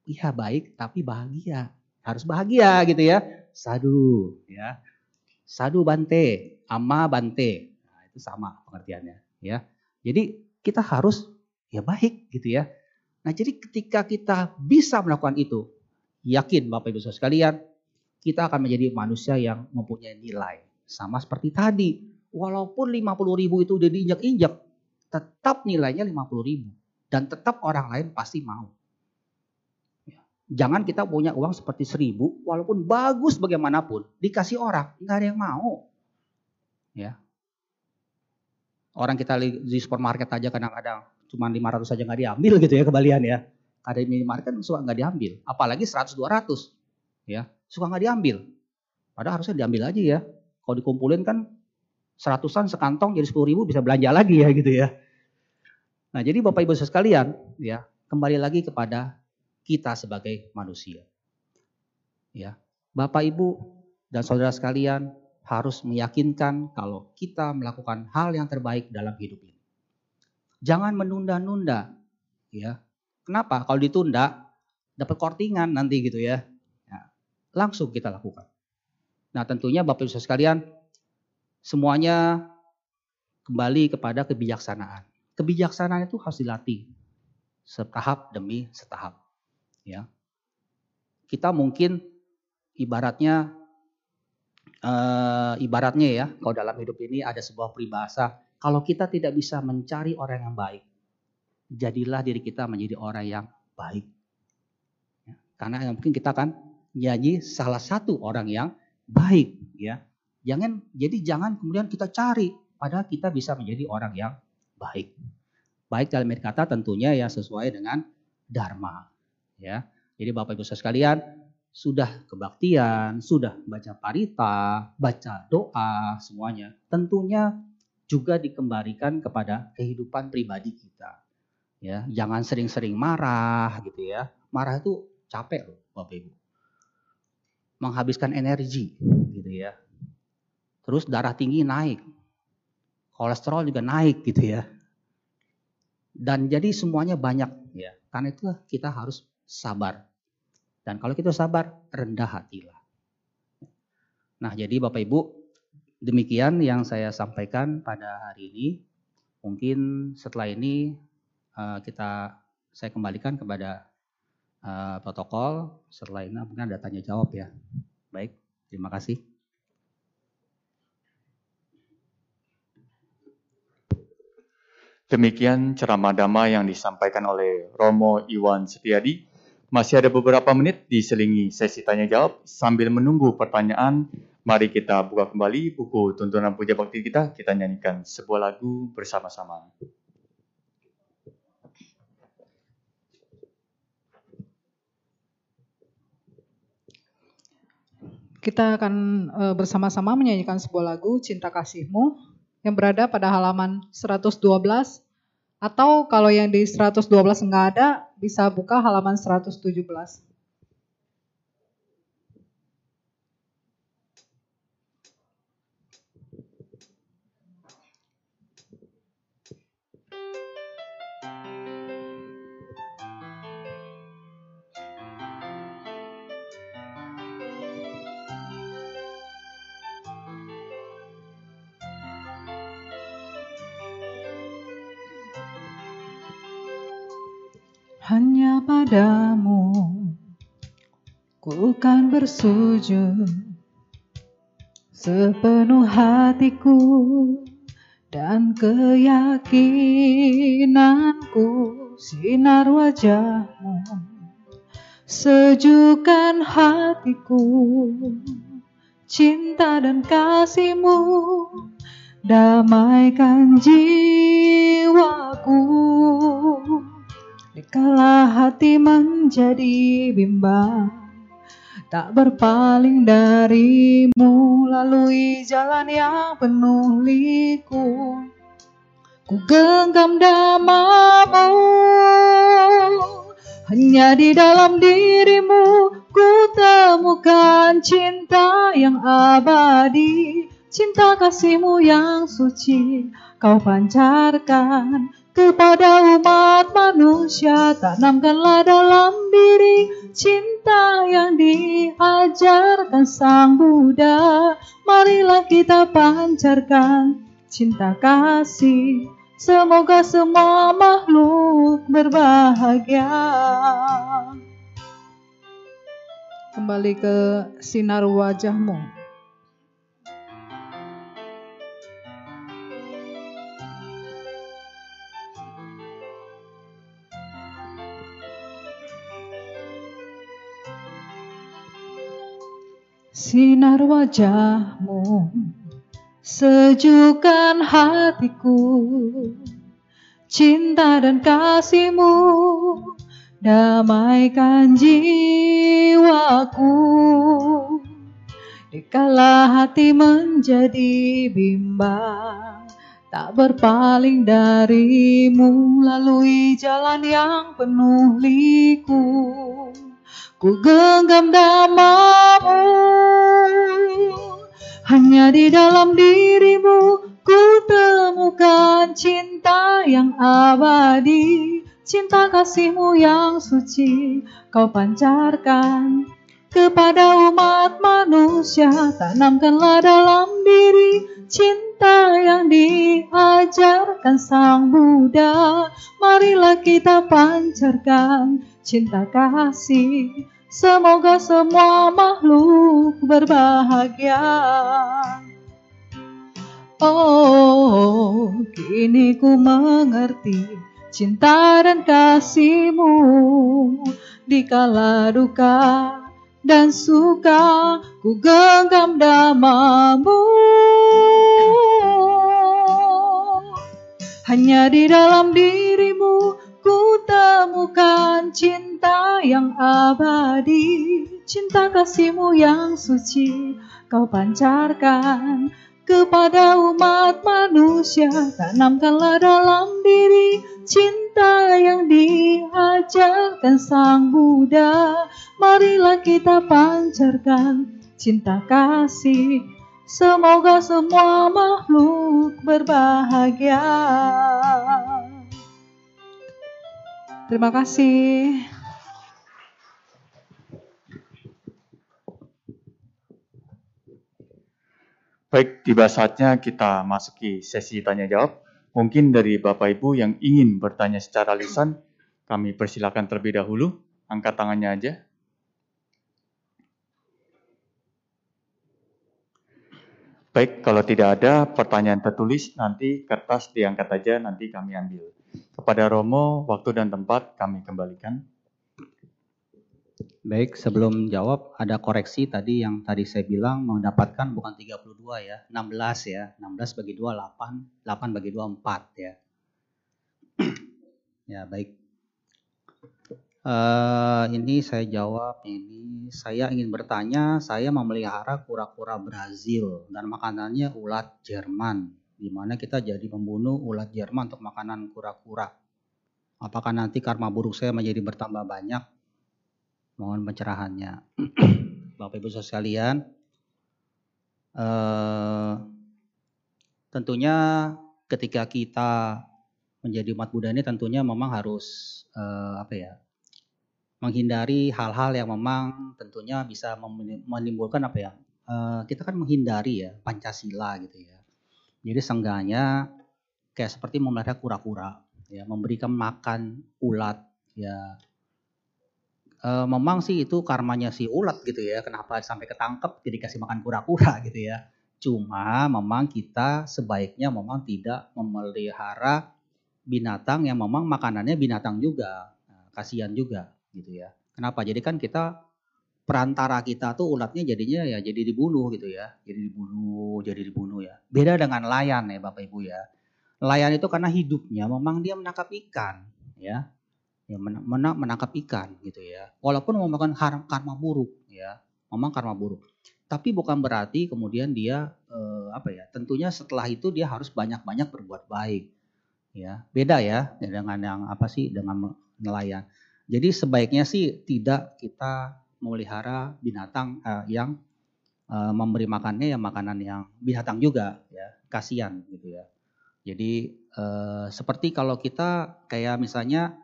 iya baik tapi bahagia. Harus bahagia gitu ya. Sadu ya. Sadu bante, ama bante. Nah, itu sama pengertiannya ya. Jadi kita harus ya baik gitu ya. Nah, jadi ketika kita bisa melakukan itu, yakin Bapak Ibu Saudara sekalian, kita akan menjadi manusia yang mempunyai nilai. Sama seperti tadi, walaupun 50 ribu itu udah diinjak-injak, tetap nilainya 50 ribu. Dan tetap orang lain pasti mau. Ya. Jangan kita punya uang seperti seribu, walaupun bagus bagaimanapun, dikasih orang, nggak ada yang mau. Ya. Orang kita di supermarket aja kadang-kadang cuma 500 saja nggak diambil gitu ya kembalian ya. Ada minimarket kan suka nggak diambil, apalagi 100 200 ya, suka nggak diambil. Padahal harusnya diambil aja ya. Kalau dikumpulin kan seratusan sekantong jadi sepuluh ribu bisa belanja lagi ya gitu ya. Nah jadi Bapak Ibu sekalian ya kembali lagi kepada kita sebagai manusia. Ya, Bapak Ibu dan saudara sekalian harus meyakinkan kalau kita melakukan hal yang terbaik dalam hidup ini. Jangan menunda-nunda, ya. Kenapa? Kalau ditunda dapat kortingan nanti gitu ya. ya. Langsung kita lakukan. Nah tentunya Bapak Ibu sekalian semuanya kembali kepada kebijaksanaan kebijaksanaan itu harus dilatih setahap demi setahap. Ya, kita mungkin ibaratnya uh, ibaratnya ya, kalau dalam hidup ini ada sebuah peribahasa, kalau kita tidak bisa mencari orang yang baik, jadilah diri kita menjadi orang yang baik. Ya, karena mungkin kita kan nyanyi salah satu orang yang baik, ya. Jangan jadi jangan kemudian kita cari padahal kita bisa menjadi orang yang baik. Baik dalam kata tentunya ya sesuai dengan dharma. Ya. Jadi Bapak Ibu sekalian, sudah kebaktian, sudah baca parita, baca doa semuanya, tentunya juga dikembalikan kepada kehidupan pribadi kita. Ya, jangan sering-sering marah gitu ya. Marah itu capek loh Bapak Ibu. Menghabiskan energi gitu ya. Terus darah tinggi naik. Kolesterol juga naik gitu ya. Dan jadi semuanya banyak ya. Karena itu kita harus sabar. Dan kalau kita sabar, rendah hatilah. Nah, jadi Bapak Ibu, demikian yang saya sampaikan pada hari ini. Mungkin setelah ini uh, kita saya kembalikan kepada uh, protokol. Setelah ini mungkin ada tanya jawab ya. Baik, terima kasih. Demikian ceramah damai yang disampaikan oleh Romo Iwan Setiadi. Masih ada beberapa menit diselingi sesi tanya jawab. Sambil menunggu pertanyaan, mari kita buka kembali buku tuntunan puja bakti kita. Kita nyanyikan sebuah lagu bersama-sama. Kita akan eh, bersama-sama menyanyikan sebuah lagu Cinta Kasihmu yang berada pada halaman 112 atau kalau yang di 112 enggak ada bisa buka halaman 117. Padamu. Ku kan bersujud. Sepenuh hatiku dan keyakinanku sinar wajahmu. Sejukkan hatiku cinta dan kasihmu. Damaikan jiwaku Dikala hati menjadi bimbang Tak berpaling darimu Lalui jalan yang penuh liku. Ku genggam damamu Hanya di dalam dirimu Ku temukan cinta yang abadi. Cinta kasihmu yang suci Kau pancarkan kepada umat manusia tanamkanlah dalam diri cinta yang diajarkan sang Buddha. Marilah kita pancarkan cinta kasih. Semoga semua makhluk berbahagia. Kembali ke sinar wajahmu Sinar wajahmu sejukkan hatiku. Cinta dan kasihmu damaikan jiwaku. Dikala hati menjadi bimbang Tak berpaling darimu Lalui jalan yang penuh liku Ku genggam damamu. Hanya di dalam dirimu Ku temukan cinta yang abadi. Cinta kasihmu yang suci Kau pancarkan kepada umat manusia. Tanamkanlah dalam diri cinta yang diajarkan Sang Buddha. Marilah kita pancarkan cinta kasih Semoga semua makhluk berbahagia. Oh, kini ku mengerti cinta dan kasihmu di kala duka dan suka ku genggam damamu. Hanya di dalam dirimu Ku temukan cinta yang abadi, cinta kasihmu yang suci, kau pancarkan kepada umat manusia. Tanamkanlah dalam diri cinta yang diajarkan Sang Buddha. Marilah kita pancarkan cinta kasih, semoga semua makhluk berbahagia. Terima kasih. Baik, tiba saatnya kita masuki sesi tanya jawab. Mungkin dari Bapak Ibu yang ingin bertanya secara lisan, kami persilakan terlebih dahulu. Angkat tangannya aja. Baik, kalau tidak ada pertanyaan tertulis, nanti kertas diangkat aja, nanti kami ambil. Kepada Romo, waktu dan tempat kami kembalikan. Baik, sebelum jawab ada koreksi tadi yang tadi saya bilang mendapatkan bukan 32 ya, 16 ya. 16 bagi 2 8, 8 bagi 2 4 ya. ya, baik. Uh, ini saya jawab ini saya ingin bertanya saya memelihara kura-kura Brazil dan makanannya ulat Jerman di mana kita jadi membunuh ulat Jerman untuk makanan kura-kura. Apakah nanti karma buruk saya menjadi bertambah banyak? Mohon pencerahannya. Bapak Ibu sekalian, eh, tentunya ketika kita menjadi umat Buddha ini tentunya memang harus eh, apa ya? menghindari hal-hal yang memang tentunya bisa menimbulkan apa ya? Eh, kita kan menghindari ya Pancasila gitu ya jadi sengganya kayak seperti memelihara kura-kura, ya, memberikan makan ulat, ya. E, memang sih itu karmanya si ulat gitu ya, kenapa sampai ketangkep jadi kasih makan kura-kura gitu ya. Cuma memang kita sebaiknya memang tidak memelihara binatang yang memang makanannya binatang juga, nah, kasihan juga gitu ya. Kenapa? Jadi kan kita perantara kita tuh ulatnya jadinya ya jadi dibunuh gitu ya. Jadi dibunuh, jadi dibunuh ya. Beda dengan layan ya Bapak Ibu ya. Layan itu karena hidupnya memang dia menangkap ikan ya. Ya menangkap ikan gitu ya. Walaupun memakan karma buruk ya. Memang karma buruk. Tapi bukan berarti kemudian dia eh, apa ya? Tentunya setelah itu dia harus banyak-banyak berbuat baik. Ya, beda ya dengan yang apa sih dengan nelayan. Jadi sebaiknya sih tidak kita memelihara binatang uh, yang uh, memberi makannya ya makanan yang binatang juga ya kasihan gitu ya Jadi eh, seperti kalau kita kayak misalnya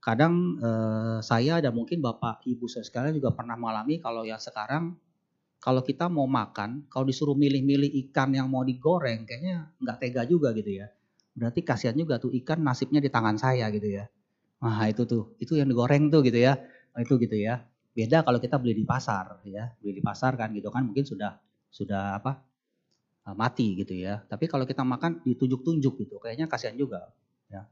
kadang eh, saya dan mungkin bapak ibu saya sekalian juga pernah mengalami kalau yang sekarang kalau kita mau makan, kalau disuruh milih-milih ikan yang mau digoreng, kayaknya nggak tega juga gitu ya. Berarti kasihan juga tuh ikan nasibnya di tangan saya gitu ya. Nah itu tuh, itu yang digoreng tuh gitu ya. Nah, itu gitu ya. Beda kalau kita beli di pasar ya, beli di pasar kan gitu kan mungkin sudah sudah apa eh, mati gitu ya. Tapi kalau kita makan ditunjuk-tunjuk gitu, kayaknya kasihan juga ya.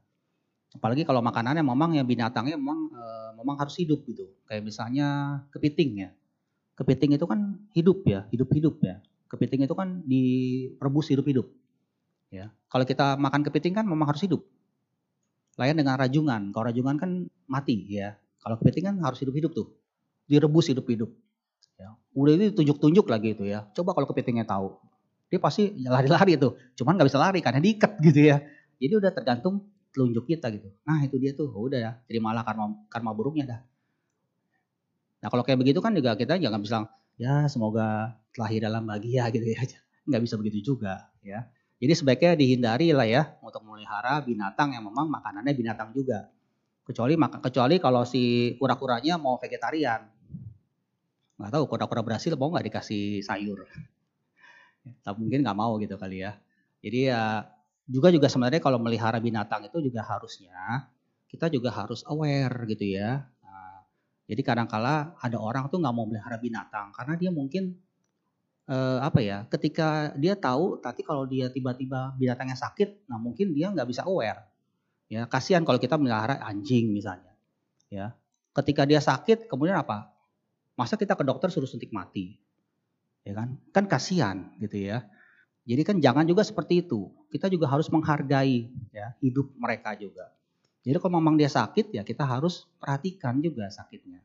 Apalagi kalau makanannya memang yang binatangnya memang e, memang harus hidup gitu. Kayak misalnya kepiting ya kepiting itu kan hidup ya, hidup-hidup ya. Kepiting itu kan direbus hidup-hidup. Ya. Kalau kita makan kepiting kan memang harus hidup. Lain dengan rajungan. Kalau rajungan kan mati ya. Kalau kepiting kan harus hidup-hidup tuh. Direbus hidup-hidup. Ya. Udah itu tunjuk-tunjuk lagi itu ya. Coba kalau kepitingnya tahu. Dia pasti lari-lari itu. Cuman nggak bisa lari karena diikat gitu ya. Jadi udah tergantung telunjuk kita gitu. Nah itu dia tuh. Udah ya. Terimalah karma, karma buruknya dah. Nah kalau kayak begitu kan juga kita jangan bilang ya semoga lahir dalam bahagia gitu ya. Nggak bisa begitu juga ya. Jadi sebaiknya dihindari lah ya untuk memelihara binatang yang memang makanannya binatang juga. Kecuali kecuali kalau si kura-kuranya mau vegetarian. Nggak tahu kura-kura Brasil mau nggak dikasih sayur. Tapi mungkin nggak mau gitu kali ya. Jadi ya juga juga sebenarnya kalau melihara binatang itu juga harusnya kita juga harus aware gitu ya jadi kadangkala ada orang tuh nggak mau melihara binatang karena dia mungkin eh, apa ya, ketika dia tahu tapi kalau dia tiba-tiba binatangnya sakit, nah mungkin dia nggak bisa aware. Ya, kasihan kalau kita melihara anjing misalnya. Ya. Ketika dia sakit, kemudian apa? Masa kita ke dokter suruh suntik mati? Ya kan? Kan kasihan gitu ya. Jadi kan jangan juga seperti itu. Kita juga harus menghargai ya hidup mereka juga. Jadi kalau memang dia sakit ya kita harus perhatikan juga sakitnya.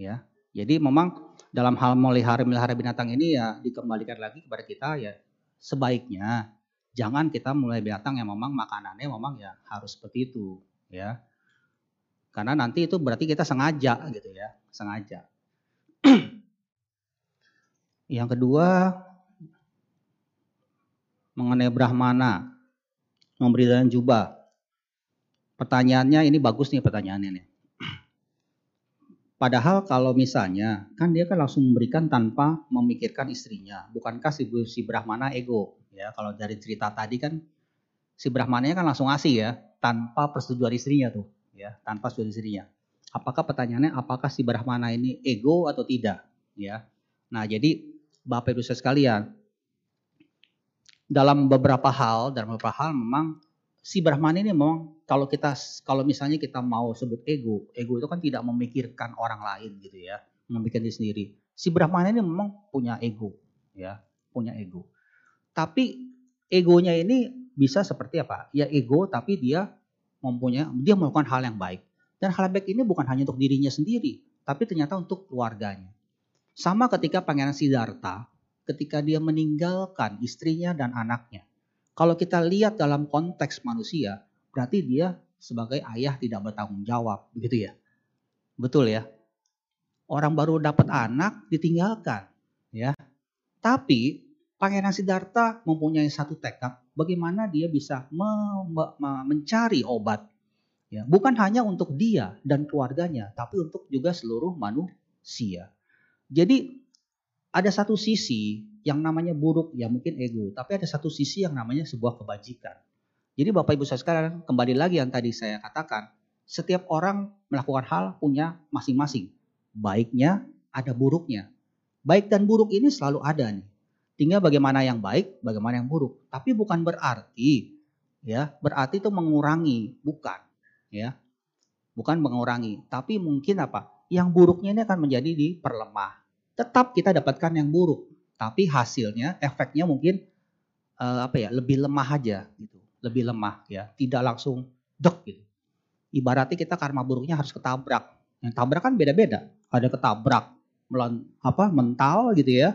Ya. Jadi memang dalam hal melihara melihara binatang ini ya dikembalikan lagi kepada kita ya sebaiknya jangan kita mulai binatang yang memang makanannya memang ya harus seperti itu ya. Karena nanti itu berarti kita sengaja gitu ya, sengaja. yang kedua mengenai Brahmana memberi dan jubah. Pertanyaannya ini bagus nih pertanyaannya nih. Padahal kalau misalnya kan dia kan langsung memberikan tanpa memikirkan istrinya. Bukankah si, si Brahmana ego? Ya kalau dari cerita tadi kan si Brahmananya kan langsung ngasih ya tanpa persetujuan istrinya tuh ya tanpa persetujuan istrinya. Apakah pertanyaannya apakah si Brahmana ini ego atau tidak? Ya. Nah jadi Bapak Ibu sekalian dalam beberapa hal dalam beberapa hal memang si Brahman ini memang kalau kita kalau misalnya kita mau sebut ego, ego itu kan tidak memikirkan orang lain gitu ya, memikirkan diri sendiri. Si Brahman ini memang punya ego, ya, punya ego. Tapi egonya ini bisa seperti apa? Ya ego tapi dia mempunyai dia melakukan hal yang baik. Dan hal baik ini bukan hanya untuk dirinya sendiri, tapi ternyata untuk keluarganya. Sama ketika Pangeran Siddhartha, ketika dia meninggalkan istrinya dan anaknya kalau kita lihat dalam konteks manusia, berarti dia sebagai ayah tidak bertanggung jawab, begitu ya? Betul ya? Orang baru dapat anak ditinggalkan, ya. Tapi Pangeran Siddhartha mempunyai satu tekad bagaimana dia bisa me me mencari obat ya bukan hanya untuk dia dan keluarganya tapi untuk juga seluruh manusia. Jadi ada satu sisi yang namanya buruk ya mungkin ego, tapi ada satu sisi yang namanya sebuah kebajikan. Jadi Bapak Ibu saya sekarang kembali lagi yang tadi saya katakan, setiap orang melakukan hal punya masing-masing. Baiknya ada buruknya. Baik dan buruk ini selalu ada nih. Tinggal bagaimana yang baik, bagaimana yang buruk. Tapi bukan berarti ya, berarti itu mengurangi, bukan ya. Bukan mengurangi, tapi mungkin apa? Yang buruknya ini akan menjadi diperlemah. Tetap kita dapatkan yang buruk, tapi hasilnya efeknya mungkin uh, apa ya lebih lemah aja gitu lebih lemah ya tidak langsung dok gitu ibaratnya kita karma buruknya harus ketabrak yang tabrak kan beda-beda ada ketabrak melan apa mental gitu ya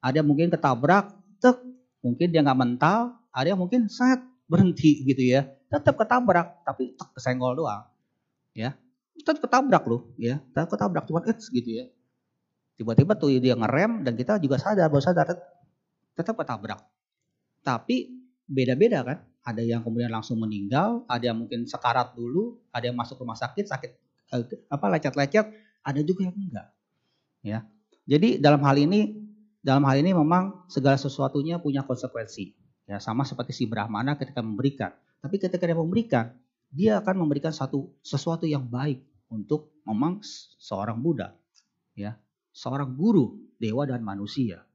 ada mungkin ketabrak tek mungkin dia nggak mental ada yang mungkin set berhenti gitu ya tetap ketabrak tapi tek kesenggol doang ya tetap ketabrak loh ya tetap ketabrak cuma it's gitu ya Tiba-tiba tuh dia ngerem dan kita juga sadar bahwa sadar tetap ketabrak. Tapi beda-beda kan. ada yang kemudian langsung meninggal, ada yang mungkin sekarat dulu, ada yang masuk rumah sakit sakit eh, apa lecet-lecet, ada juga yang enggak. Ya. Jadi dalam hal ini dalam hal ini memang segala sesuatunya punya konsekuensi. Ya, sama seperti si Brahmana ketika memberikan. Tapi ketika dia memberikan, dia akan memberikan satu sesuatu yang baik untuk memang seorang Buddha, ya, seorang guru, dewa dan manusia,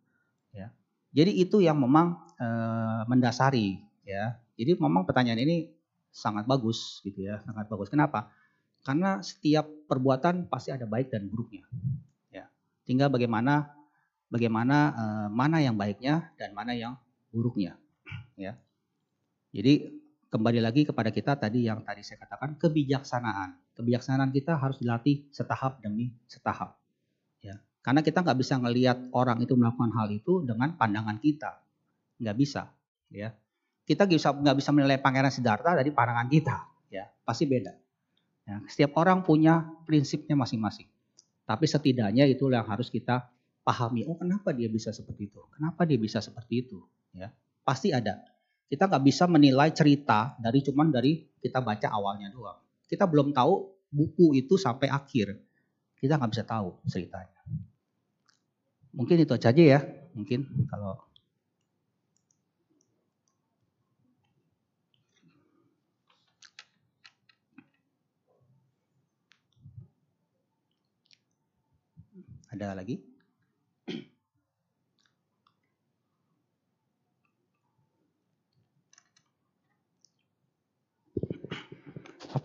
ya. Jadi itu yang memang e, mendasari, ya. Jadi memang pertanyaan ini sangat bagus, gitu ya, sangat bagus. Kenapa? Karena setiap perbuatan pasti ada baik dan buruknya, ya. Tinggal bagaimana bagaimana e, mana yang baiknya dan mana yang buruknya ya. Jadi kembali lagi kepada kita tadi yang tadi saya katakan kebijaksanaan. Kebijaksanaan kita harus dilatih setahap demi setahap. Ya. Karena kita nggak bisa ngelihat orang itu melakukan hal itu dengan pandangan kita. Nggak bisa. Ya. Kita bisa nggak bisa menilai Pangeran Siddhartha dari pandangan kita. Ya, pasti beda. Ya. Setiap orang punya prinsipnya masing-masing. Tapi setidaknya itu yang harus kita pahami. Oh kenapa dia bisa seperti itu? Kenapa dia bisa seperti itu? Ya. Pasti ada. Kita nggak bisa menilai cerita dari cuman dari kita baca awalnya doang. Kita belum tahu buku itu sampai akhir. Kita nggak bisa tahu ceritanya. Mungkin itu aja ya. Mungkin kalau ada lagi?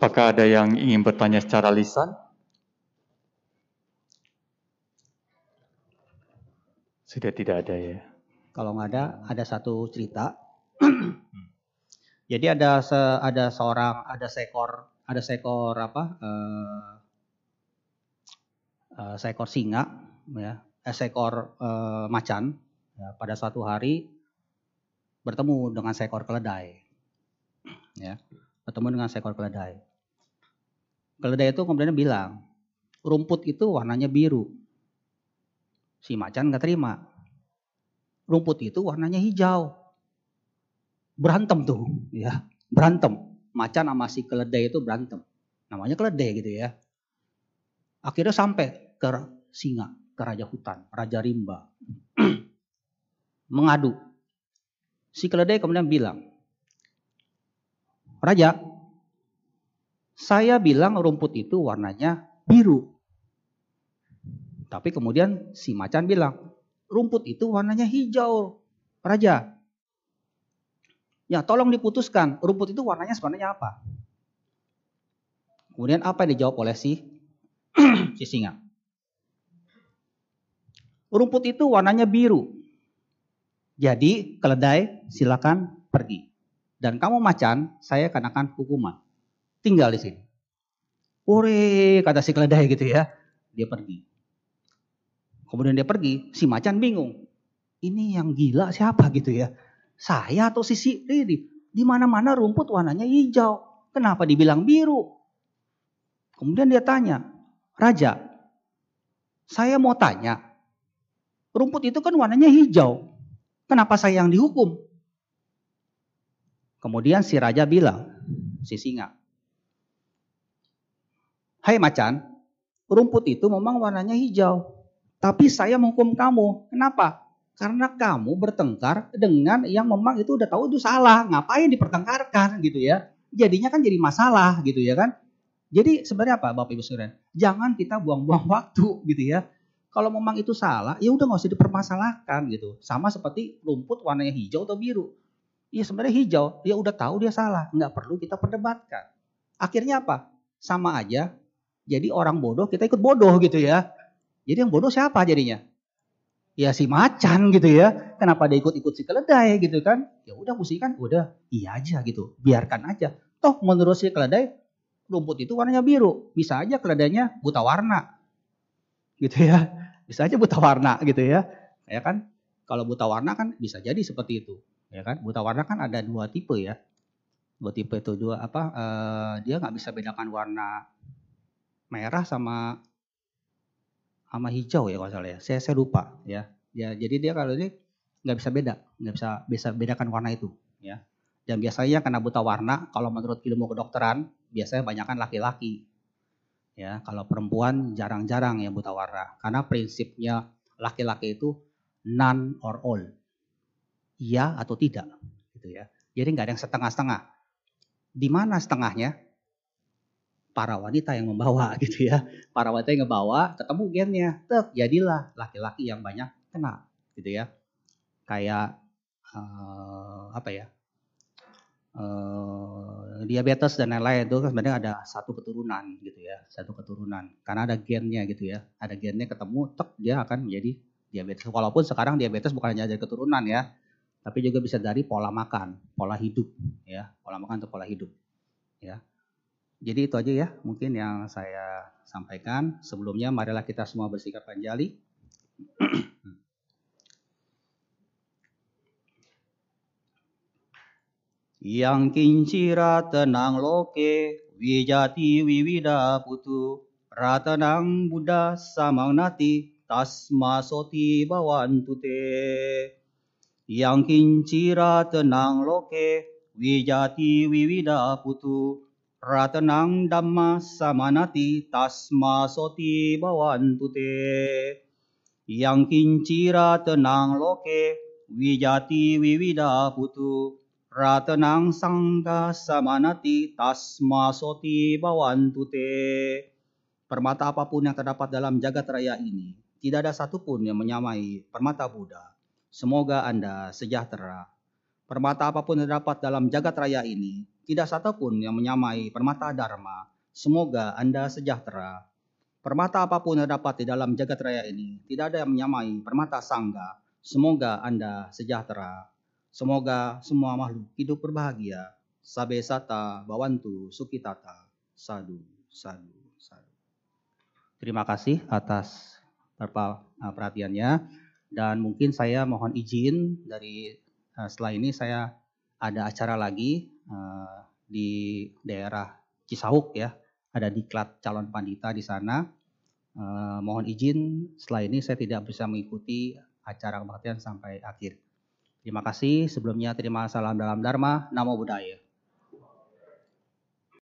Apakah ada yang ingin bertanya secara lisan? Sudah tidak ada ya. Kalau nggak ada, ada satu cerita. Jadi ada se, ada seorang ada seekor ada seekor apa? Uh, uh, seekor singa, ya, eh, seekor uh, macan. Ya, pada suatu hari bertemu dengan seekor keledai. Ya bertemu dengan seekor keledai. Keledai itu kemudian bilang, rumput itu warnanya biru. Si macan nggak terima. Rumput itu warnanya hijau. Berantem tuh, ya berantem. Macan sama si keledai itu berantem. Namanya keledai gitu ya. Akhirnya sampai ke singa, ke raja hutan, raja rimba. Mengadu. Si keledai kemudian bilang, Raja, saya bilang rumput itu warnanya biru. Tapi kemudian si macan bilang, rumput itu warnanya hijau. Raja, ya tolong diputuskan, rumput itu warnanya sebenarnya apa? Kemudian apa yang dijawab oleh si, si singa? Rumput itu warnanya biru. Jadi keledai silakan pergi. Dan kamu macan, saya kenakan hukuman. Tinggal di sini. Ore, kata si keledai gitu ya. Dia pergi. Kemudian dia pergi, si macan bingung. Ini yang gila siapa gitu ya? Saya atau si Siri? Di mana-mana rumput warnanya hijau. Kenapa dibilang biru? Kemudian dia tanya, Raja, saya mau tanya, rumput itu kan warnanya hijau. Kenapa saya yang dihukum? Kemudian si raja bilang, si singa, Hai macan, rumput itu memang warnanya hijau. Tapi saya menghukum kamu. Kenapa? Karena kamu bertengkar dengan yang memang itu udah tahu itu salah. Ngapain dipertengkarkan gitu ya. Jadinya kan jadi masalah gitu ya kan. Jadi sebenarnya apa Bapak Ibu Saudara? Jangan kita buang-buang waktu gitu ya. Kalau memang itu salah, ya udah nggak usah dipermasalahkan gitu. Sama seperti rumput warnanya hijau atau biru. Ya sebenarnya hijau, dia udah tahu dia salah, nggak perlu kita perdebatkan. Akhirnya apa? Sama aja. Jadi orang bodoh kita ikut bodoh gitu ya. Jadi yang bodoh siapa jadinya? Ya si macan gitu ya. Kenapa dia ikut-ikut si keledai gitu kan? Ya udah mesti kan udah iya aja gitu. Biarkan aja. Toh menurut si keledai rumput itu warnanya biru. Bisa aja keledainya buta warna. Gitu ya. Bisa aja buta warna gitu ya. Ya kan? Kalau buta warna kan bisa jadi seperti itu ya kan buta warna kan ada dua tipe ya dua tipe itu dua apa uh, dia nggak bisa bedakan warna merah sama sama hijau ya kalau salah ya saya saya lupa ya ya jadi dia kalau ini nggak bisa beda nggak bisa bisa bedakan warna itu ya Dan biasanya karena buta warna, kalau menurut ilmu kedokteran, biasanya banyakkan laki-laki. Ya, kalau perempuan jarang-jarang yang buta warna. Karena prinsipnya laki-laki itu none or all. Iya atau tidak, gitu ya. Jadi nggak ada yang setengah-setengah. Di mana setengahnya? Para wanita yang membawa gitu ya. Para wanita yang ngebawa, ketemu gennya. Tek, jadilah laki-laki yang banyak kena gitu ya. Kayak uh, apa ya? Uh, diabetes dan lain-lain itu kan sebenarnya ada satu keturunan gitu ya, satu keturunan. Karena ada gennya gitu ya, ada gennya ketemu, tek dia akan menjadi diabetes. Walaupun sekarang diabetes bukan hanya dari keturunan ya, tapi juga bisa dari pola makan, pola hidup ya, pola makan atau pola hidup ya. Jadi itu aja ya mungkin yang saya sampaikan. Sebelumnya marilah kita semua bersikap panjali. Yang kincira tenang loke, wijati wiwida putu, ratanang buddha samang nati, tasma soti bawantu te. Yang kincira tenang loke, wijati wiwida putu, ratanang dhamma samanati, tasma soti bawantu te. Yang kincira tenang loke, wijati wiwida putu, Ratanang sangga samanati tasma soti bawantu te. Permata apa pun yang terdapat dalam jagat raya ini, tidak ada satupun yang menyamai permata Buddha. Semoga Anda sejahtera. Permata apa pun yang terdapat dalam jagat raya ini, tidak satupun yang menyamai permata Dharma. Semoga Anda sejahtera. Permata apa pun yang terdapat di dalam jagat raya ini, tidak ada yang menyamai permata Sangga. Semoga Anda sejahtera. Semoga semua makhluk hidup berbahagia. Sabe sata bawantu sukitata. Sadu, sadu, sadu. Terima kasih atas perhatiannya. Dan mungkin saya mohon izin dari setelah ini saya ada acara lagi di daerah Cisauk ya. Ada diklat calon pandita di sana. mohon izin setelah ini saya tidak bisa mengikuti acara kebaktian sampai akhir. Terima kasih. Sebelumnya terima salam dalam Dharma. Namo Buddhaya.